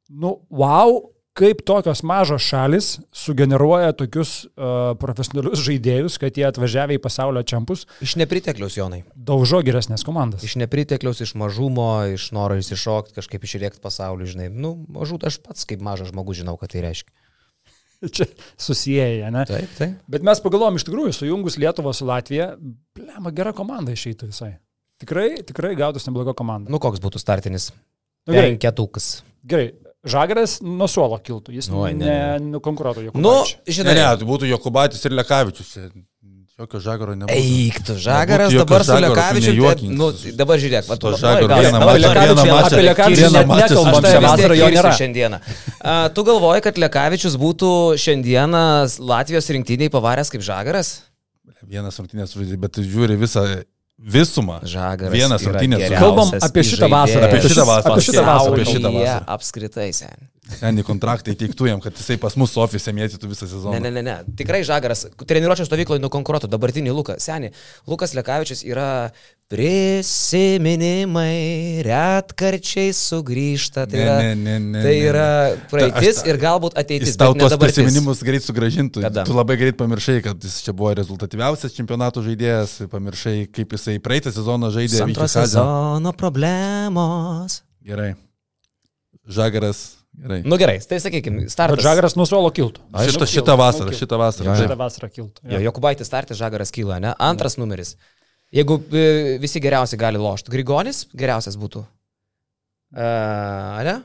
nu, wow, kaip tokios mažos šalis sugeneruoja tokius uh, profesionalius žaidėjus, kad jie atvažiavę į pasaulio čempus. Iš nepritekliaus, Jonai. Daužo geresnės komandas. Iš nepritekliaus, iš mažumo, iš noro įsišokti, kažkaip išrėkti pasaulį, žinai. Nu, mažų, aš pats kaip mažas žmogus žinau, ką tai reiškia. čia susijęja, ne? Taip, taip. Bet mes pagalvom, iš tikrųjų, sujungus Lietuvą su Latvija, blema, gera komanda išeitų visai. Tikrai, tikrai gautus nebloga komanda. Nu, koks būtų startinis? Nu, gerai. Penketukas. Gerai. Žagaras nuo suolo kiltų, jis nu, nekonkuruotų jokių. Nu, žinai, ne, ne, tai būtų Jokubaitis ir Lekavičius. Jokio žagaro nebūtų. Eik, tu žagaras dabar su Lekavičiu. Tai, nu, dabar žiūrėk, va, to žagaro vieną mačą. Apie Lekavičių net nekalbam, čia vasarą jo nėra. Šiandieną. A, tu galvoji, kad Lekavičius būtų šiandieną Latvijos rinktiniai pavaręs kaip žagaras? Vienas rungtynės, bet žiūri visą visumą. Žagaras. Vienas rungtynės Kalbam apie šitą vasarą, apie šitą vasarą, apie šitą vasarą. apie šitą vasarą. Apskritai, sen. Seniai kontraktai teiktų jam, kad jisai pas mus ofise mėtytų visą sezoną. Ne, ne, ne, ne. Tikrai Žagaras, treniruočio stovykloje nukonkuruotų dabartinį Luką. Seniai, Lukas Lekavičius yra prisiminimai, retkarčiai sugrįžta. Tai Ne, yra, ne, ne, ne, tai ne, yra ne. praeitis Ta- aš- ir galbūt ateitis. Jis tau tos prisiminimus greit sugražintų. Kada? Tu labai greit pamiršai, kad jis čia buvo rezultatyviausias čempionato žaidėjas, pamiršai, kaip jisai praeitą sezoną žaidė. Antro sezono problemos. Gerai. Žagaras. Gerai. Nu gerai, tai sakykime, Bet startas. Žagaras nuo suolo kiltų. Aišku, Šitą, šitą kiltų, vasarą, šitą vasarą. Taip. Šitą vasarą kiltų. Jo, Jokubaitis startas, Žagaras kyla, ne? Antras numeris. Jeigu e, visi geriausi gali lošti, Grigonis geriausias būtų. E, ne?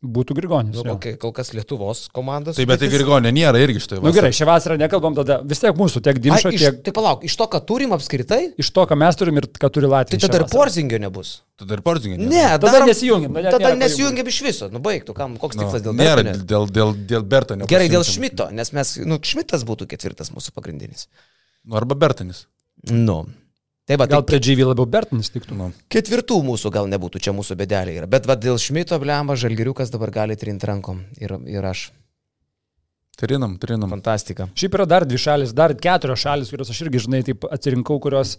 Būtų Grigonis. Nu, jo. kol, kol kas Lietuvos komandos. Taip, bet tai. Grigonė nėra irgi šitoje Na nu, gerai, šią vasarą nekalbam tada. Vis tiek mūsų, tiek Dimšo, tiek tai palauk, iš to, ką turim apskritai, iš to, ką mes turim ir ką turi tai Latvija. tada šią ir. Porzingio nebus. Tada ir Porzingė. Ne, Tada darom- nesijungiam, nu, Tada nėra nesijungiam iš viso. Nu baigtų, kam, koks tikslas dėl Nėra, Berto, ne? dėl, dėl, dėl Berto. Gerai, dėl. Šmito, nes mes, nu, Šmitas būtų ketvirtas mūsų pagrindinis. Nu, arba Bertanis. Nu. Tai va, Gal tai prie GV labiau Bertinis tiktų. Nu. ketvirtų mūsų gal nebūtų, čia mūsų bedelė yra. Bet va, dėl Šmito, blemba, žalgiriukas dabar gali trinti rankom. Ir, ir aš. Trinam, trinam. Fantastika. Šiaip yra dar dvi šalis, dar keturios šalis, kurios aš irgi, žinai, taip atsirinkau, kurios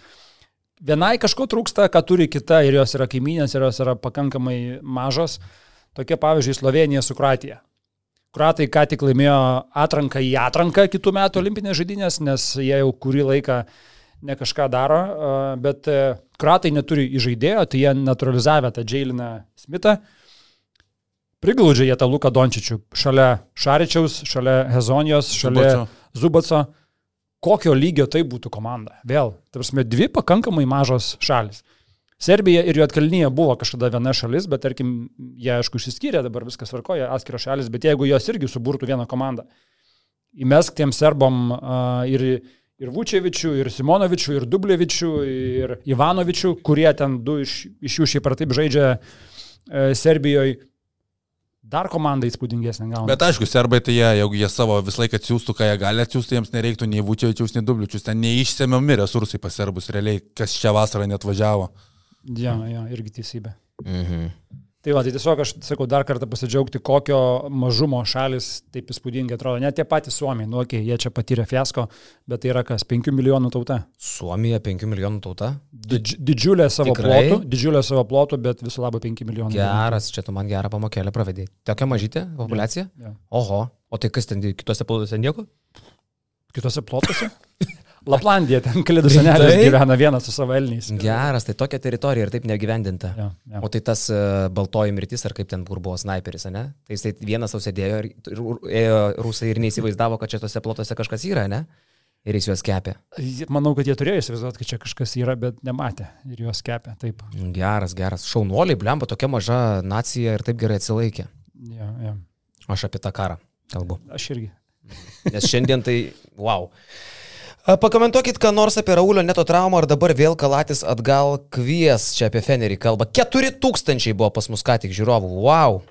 vienai kažko trūksta, ką turi kita ir jos yra kaiminės, ir jos yra pakankamai mažos. Tokie pavyzdžiui Slovenija su Kroatija. Kroatai ką tik laimėjo atranką į atranką kitų metų olimpinės žaidynės, nes jie jau kurį laiką ne kažką daro, bet e, Kroatai neturi įžaidėjo, tai jie naturalizavę tą Jailiną Smithą. Priglaudžia jie tą Luką Dončičių šalia Šaričiaus, šalia Hezonijos, šalia Subačio. Zubaco. Kokio lygio tai būtų komanda? Vėl, tarsi, dvi pakankamai mažos šalis. Serbija ir Juotkalnyje buvo kažkada viena šalis, bet tarkim, jie aišku išsiskyrė, dabar viskas varkoja, atskiros šalis, bet jeigu jos irgi suburtų vieną komandą, įmesk tiem serbom uh, ir, ir Vučevičių, ir Simonovičių, ir Dublevičių, ir Ivanovičių, kurie ten du iš, iš jų šiaip ar taip žaidžia uh, Serbijoje, dar komanda įspūdingesnė gauna. Bet aišku, serbai tai jie, jeigu jie savo visą laiką atsiųstų, ką jie gali atsiųsti, jiems nereiktų nei Vučevičiaus, nei Dubličius. Ten neišsemiami resursai pas serbus realiai, kas čia vasarą net važiavo. Ja, ja, irgi teisybė. Mhm. Tai va, tai tiesiog aš sakau dar kartą pasidžiaugti, kokio mažumo šalis taip įspūdingai atrodo. Net tie patys Suomiai, nu, okay, jie čia patyrė fiasko, bet tai yra kas, 5 milijonų tauta. Suomija 5 milijonų tauta. Didž, didžiulė savo Tikrai? plotų, didžiulė savo plotų, bet visų labo 5 milijonų. Geras, čia tu man gerą pamokėlę pravedėjai. Tokia mažytė populiacija? Ja. Oho, o tai kas ten kitose plautuose nieko? Kitose plotuose? Laplandija, ten kalėdų senelis Rimtai? gyvena vienas su savo elniais. Geras, tai tokia teritorija ir taip negyvendinta. Ja, ja. O tai tas uh, baltoji mirtis, ar kaip ten kur buvo sniperis, ne? Tai jisai vienas sau sėdėjo ir, ir ėjo rusai ir neįsivaizdavo, kad čia tose plotose kažkas yra, ne? Ir jis juos kepė. Manau, kad jie turėjo įsivaizduoti, kad čia kažkas yra, bet nematė ir juos kepė. Taip. Geras, geras. Šaunuoliai, blemba, tokia maža nacija ir taip gerai atsilaikė. Ja, ja. Aš apie tą karą kalbu. Aš irgi. Nes šiandien tai, wow. A, Pakomentuokit, ką nors apie Raulio neto traumą, ar dabar vėl Kalatis atgal kvies, čia apie Fenerį kalba. 4000 buvo pas mus ką tik žiūrovų, wow.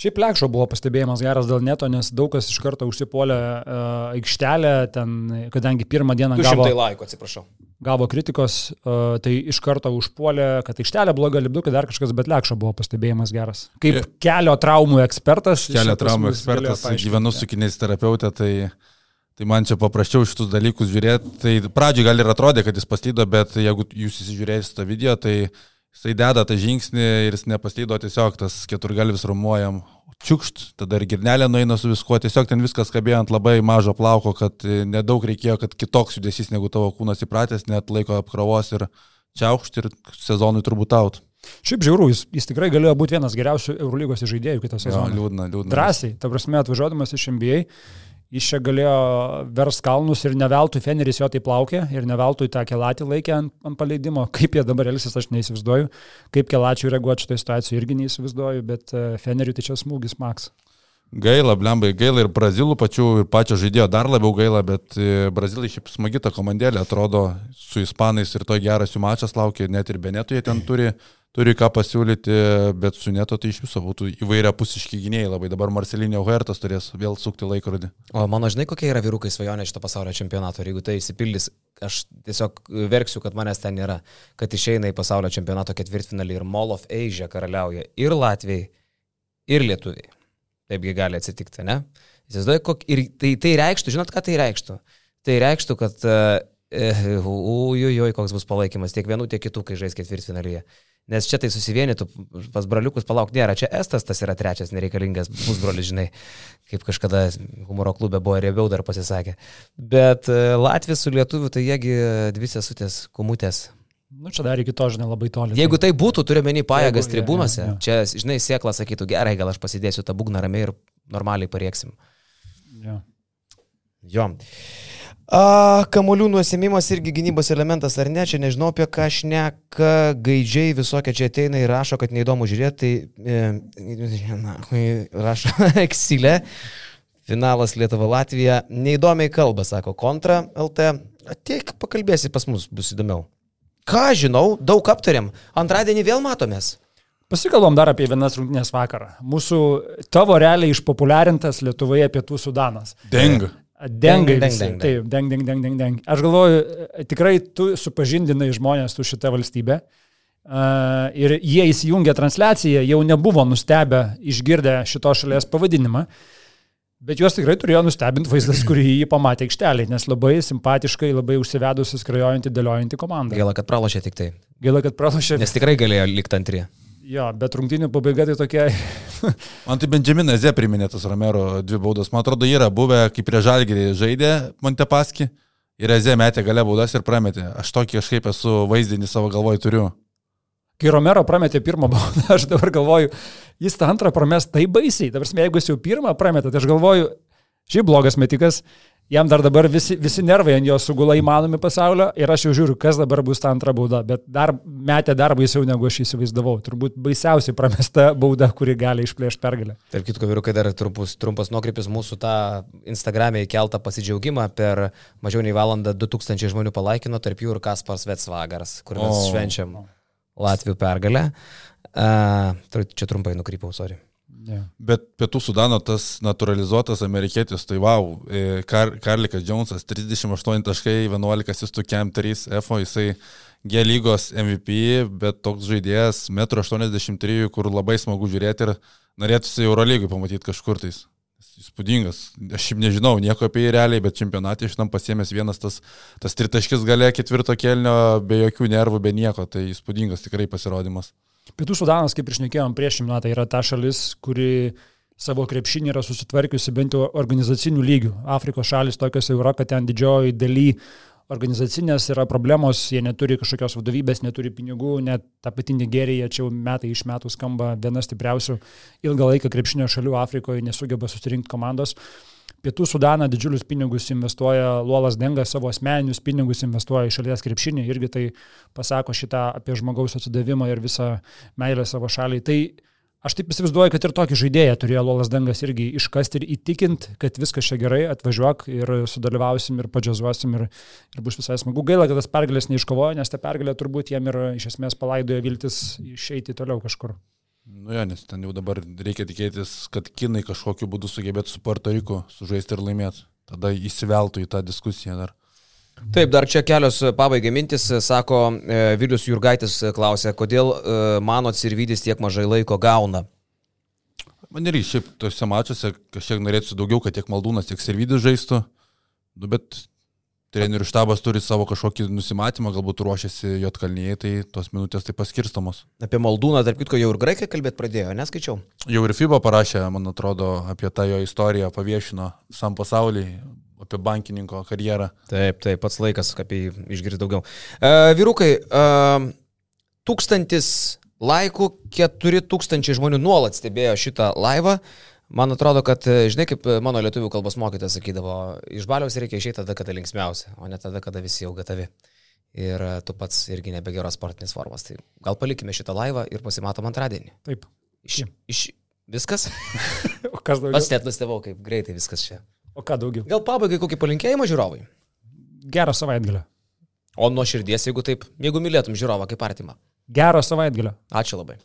Šiaip Lekšo buvo pastebėjimas geras dėl neto, nes daug kas iš karto užsipolė uh, aikštelę, ten, kadangi pirmą dieną 200 gavo, laikų, atsiprašau. gavo kritikos, uh, tai iš karto užpuolė, kad aikštelė bloga, lipdukai dar kažkas, bet Lekšo buvo pastebėjimas geras. Kaip Je- kelio traumų ekspertas. Kelio traumų ekspertas, gyvenu su kineziterapeutė, tai, tai man čia paprasčiau šitus dalykus žiūrėti. Tai pradžioj gal ir atrodė, kad jis paslydo, bet jeigu jūs įsižiūrėsite tą video, tai jisai deda tą žingsnį ir jis nepaslydo, tiesiog tas keturgalvis rumuojam. Čiukšt, tada ir girnelė nueina su viskuo, tiesiog ten viskas kabėjo ant labai mažo plauko, kad e, nedaug reikėjo, kad kitoks judesys negu tavo kūnas įpratęs, net laiko apkrovos ir čiaukšt ir sezonui turbūt out. Šiaip žiauru, jis, jis tikrai galėjo būti vienas geriausių Eurolygos žaidėjų kitą Jo, sezoną. liūdna, liūdna. Drąsiai, ta prasme, atvažiuodamas iš NBA, jis čia galėjo vers kalnus ir neveltui Feneris jo taip laukė ir neveltui tą kelatį laikė ant, ant paleidimo. Kaip jie dabar elgsis, aš neįsivaizduoju. Kaip kelačių reaguoti šitoje situacijoje irgi neįsivaizduoju, bet e, Feneriui tai čia smūgis Max. Gaila, blembai, gaila ir brazilų pačių, ir pačio žaidėjo dar labiau gaila, bet e, brazilai šiaip smagi ta komandėlė, atrodo, su ispanais ir to geras jų mačas laukia, net ir Benetų jie ten turi, turi ką pasiūlyti, bet su Neto tai iš viso būtų įvairia pusiški gynėjai labai. Dabar Marcelinio Huertas turės vėl sukti laikrodį. O mano žinai, kokia yra vyrukai svajonė šito pasaulio čempionato ir jeigu tai įsipildys, aš tiesiog verksiu, kad manęs ten nėra, kad išeina į pasaulio čempionato ketvirtfinalį ir Mall of Asia karaliauja ir Latvijai, ir Lietuviai. Taipgi gali atsitikti, ne? Įsivaizduoju, kok... ir tai, tai reikštų, žinot, ką tai reikštų? Tai reikštų, kad uh, ujujui, koks bus palaikymas tiek vienų, tiek kitų, kai žais ketvirtfinalyje. Nes čia tai susivienytų, pas braliukus palauk nėra, čia Estas tas yra trečias nereikalingas pusbrolis, žinai, kaip kažkada humoro klube buvo riebiau dar pasisakė. Bet uh, Latvijas su Lietuviu, tai jiegi dvi sesutės, kumutės. Nu, čia dar iki to, žinai, labai toli. Jeigu tai būtų, turiu menį pajėgas Jeigu- tribūnose, jo, jo. čia, žinai, sėkla sakytų, gerai, gal aš pasidėsiu tą būgną ramiai ir normaliai parieksim. Jo. Jo. A, kamolių nuosimimas irgi gynybos elementas, ar ne? Čia nežinau apie ką šneka, gaidžiai visokie čia ateina ir rašo, kad neįdomu žiūrėti, tai e, na, rašo eksilė, finalas Lietuva-Latvija, neįdomiai kalba, sako kontra LT, ateik pakalbėsi pas mus, bus įdomiau. Ką žinau, daug aptarėm, antradienį vėl matomės. Pasikalbam dar apie vienas rungtynės vakarą. Mūsų tavo realiai išpopuliarintas Lietuvoje Pietų Sudanas. Deng. Dengai Deng, deng, visi. deng, deng. Taip, deng, deng, deng, deng, deng. Aš galvoju, e, tikrai tu supažindinai žmonės su šitą valstybę. Uh, ir jie įsijungę transliaciją, jau nebuvo nustebę išgirdę šito šalies pavadinimą. Bet juos tikrai turėjo nustebinti vaizdas, kurį jį pamatė aikštelį, nes labai simpatiškai, labai užsivedusi, skrajojanti, dėliojanti komanda. Gaila, kad pralošė tik tai, Gaila, kad pralašė. nes tikrai galėjo likti antri. Jo, bet rungtynių pabaiga tai tokia. Man tai Benjaminas Ze priminė tas Romero dvi baudas. Man atrodo, yra buvę, kaip prie Žalgirį žaidė Montepaski ir Ze metė gale baudas ir prametė. Aš tokį kažkaip esu vaizdinį savo galvoj turiu. Kai Romero prametė pirmą baudą, aš dabar galvoju, jis tą antrą prames taip baisiai. Dabar, jeigu jis jau pirmą prametė, tai aš galvoju, šiaip blogas metikas, jam dar dabar visi, visi nervai ant jo sugula įmanomi pasaulio ir aš jau žiūriu, kas dabar bus ta antra bauda, bet dar metė dar baisiau, negu aš įsivaizdavau. Turbūt baisiausiai pramesta bauda, kuri gali išplėšti pergalę. Tarp kitko, vyrukai, dar trumpas, trumpas nuokrypis mūsų tą Instagram'e įkeltą pasidžiaugimą. Per mažiau nei valandą 2000 žmonių palaikino, tarp jų ir Kaspars Vetsvagaras, kur mes O. švenčiam Latvijų pergalę. Uh, čia trumpai nukrypau, sorry. Yeah. Bet Pietų Sudano tas naturalizuotas amerikietis, tai wow, e, Kar Karlikas Džonsas, 38 taškai, 11 asistų, Kem 3 F, jisai G lygos MVP, bet toks žaidėjas 1,83 m, kur labai smagu žiūrėti ir norėtųsi Eurolygui pamatyti kažkur tais. Įspūdingas. Aš šiaip nežinau nieko apie jį realiai, bet čempionatė iš tam pasiemęs vienas tas, tas tritaškis galė ketvirto kelnio be jokių nervų, be nieko. Tai įspūdingas tikrai pasirodymas. Pietų Sudanas, kaip išnekėjom prieš šimtą, yra ta šalis, kuri savo krepšinį yra susitvarkiusi bent jau organizacinių lygių. Afrikos šalis tokios jau yra, kad ten didžioji daly organizacinės yra problemos, jie neturi kažkokios vadovybės, neturi pinigų, net ta pati Nigerija čia metai iš metų skamba viena stipriausių ilgą laiką krepšinio šalių Afrikoje, nesugeba susirinkti komandos. Pietų Sudaną didžiulius pinigus investuoja Luolas Denga, savo asmeninius pinigus investuoja į šalies krepšinį, irgi tai pasako šitą apie žmogaus atsidavimą ir visą meilę savo šaliai. Tai aš taip įsivaizduoju, kad ir tokį žaidėją turėjo Luolas Dengas irgi iškasti ir įtikinti, kad viskas čia gerai, atvažiuok ir sudalyvausim ir padžiazuosim ir, ir bus visai smagu. Gaila, kad tas pergalės neiškovojo, nes ta pergalė turbūt jiem ir iš esmės palaidojo viltis išeiti toliau kažkur. Nu jo, nes ten jau dabar reikia tikėtis, kad kinai kažkokiu būdu sugebėtų su Puerto Riku sužaisti ir laimėti. Tada įsiveltų į tą diskusiją dar. Taip, dar čia kelios pabaigai mintis, sako e, Vilius Jurgaitis klausė, kodėl e, mano Cirvidis tiek mažai laiko gauna. Man irgi šiaip tuose mačiuose kažkiek norėčiau daugiau, kad tiek Maldūnas, tiek Servidis žaistų. Nu, bet trenerių štabas turi savo kažkokį nusimatymą, galbūt ruošiasi Jotkalnyje, tai tos minutės taip paskirstamos. Apie Maldūną, tarp kitko, jau ir graikai kalbėti pradėjo, neskaičiau. Jau ir FIBA parašė, man atrodo, apie tą jo istoriją, paviešino visam pasauliui, apie bankininko karjerą. Taip, taip, pats laikas apie jį išgirsti daugiau. E, vyrukai, e, tūkstantis laikų, keturi tūkstančiai žmonių nuolat stebėjo šitą laivą. Man atrodo, kad, e, žinai, kaip mano lietuvių kalbos mokytas sakydavo, iš baliaus reikia išeiti tada, kada linksmiausia, o ne tada, kada visi jau gatavi. Ir e, tu pats irgi nebegeros sportinės formos. Tai gal palikime šitą laivą ir pasimatom antradienį. Taip. Iš, iš, viskas? O kas daugiau? Pats net nustebau, kaip greitai viskas čia. O ką daugiau? Gal pabaigai kokį palinkėjimą žiūrovai? Gerą savaitgalę. O nuo širdies, jeigu taip, jeigu mylėtum žiūrovą kaip artimą. Gerą savaitgalę. Ačiū labai.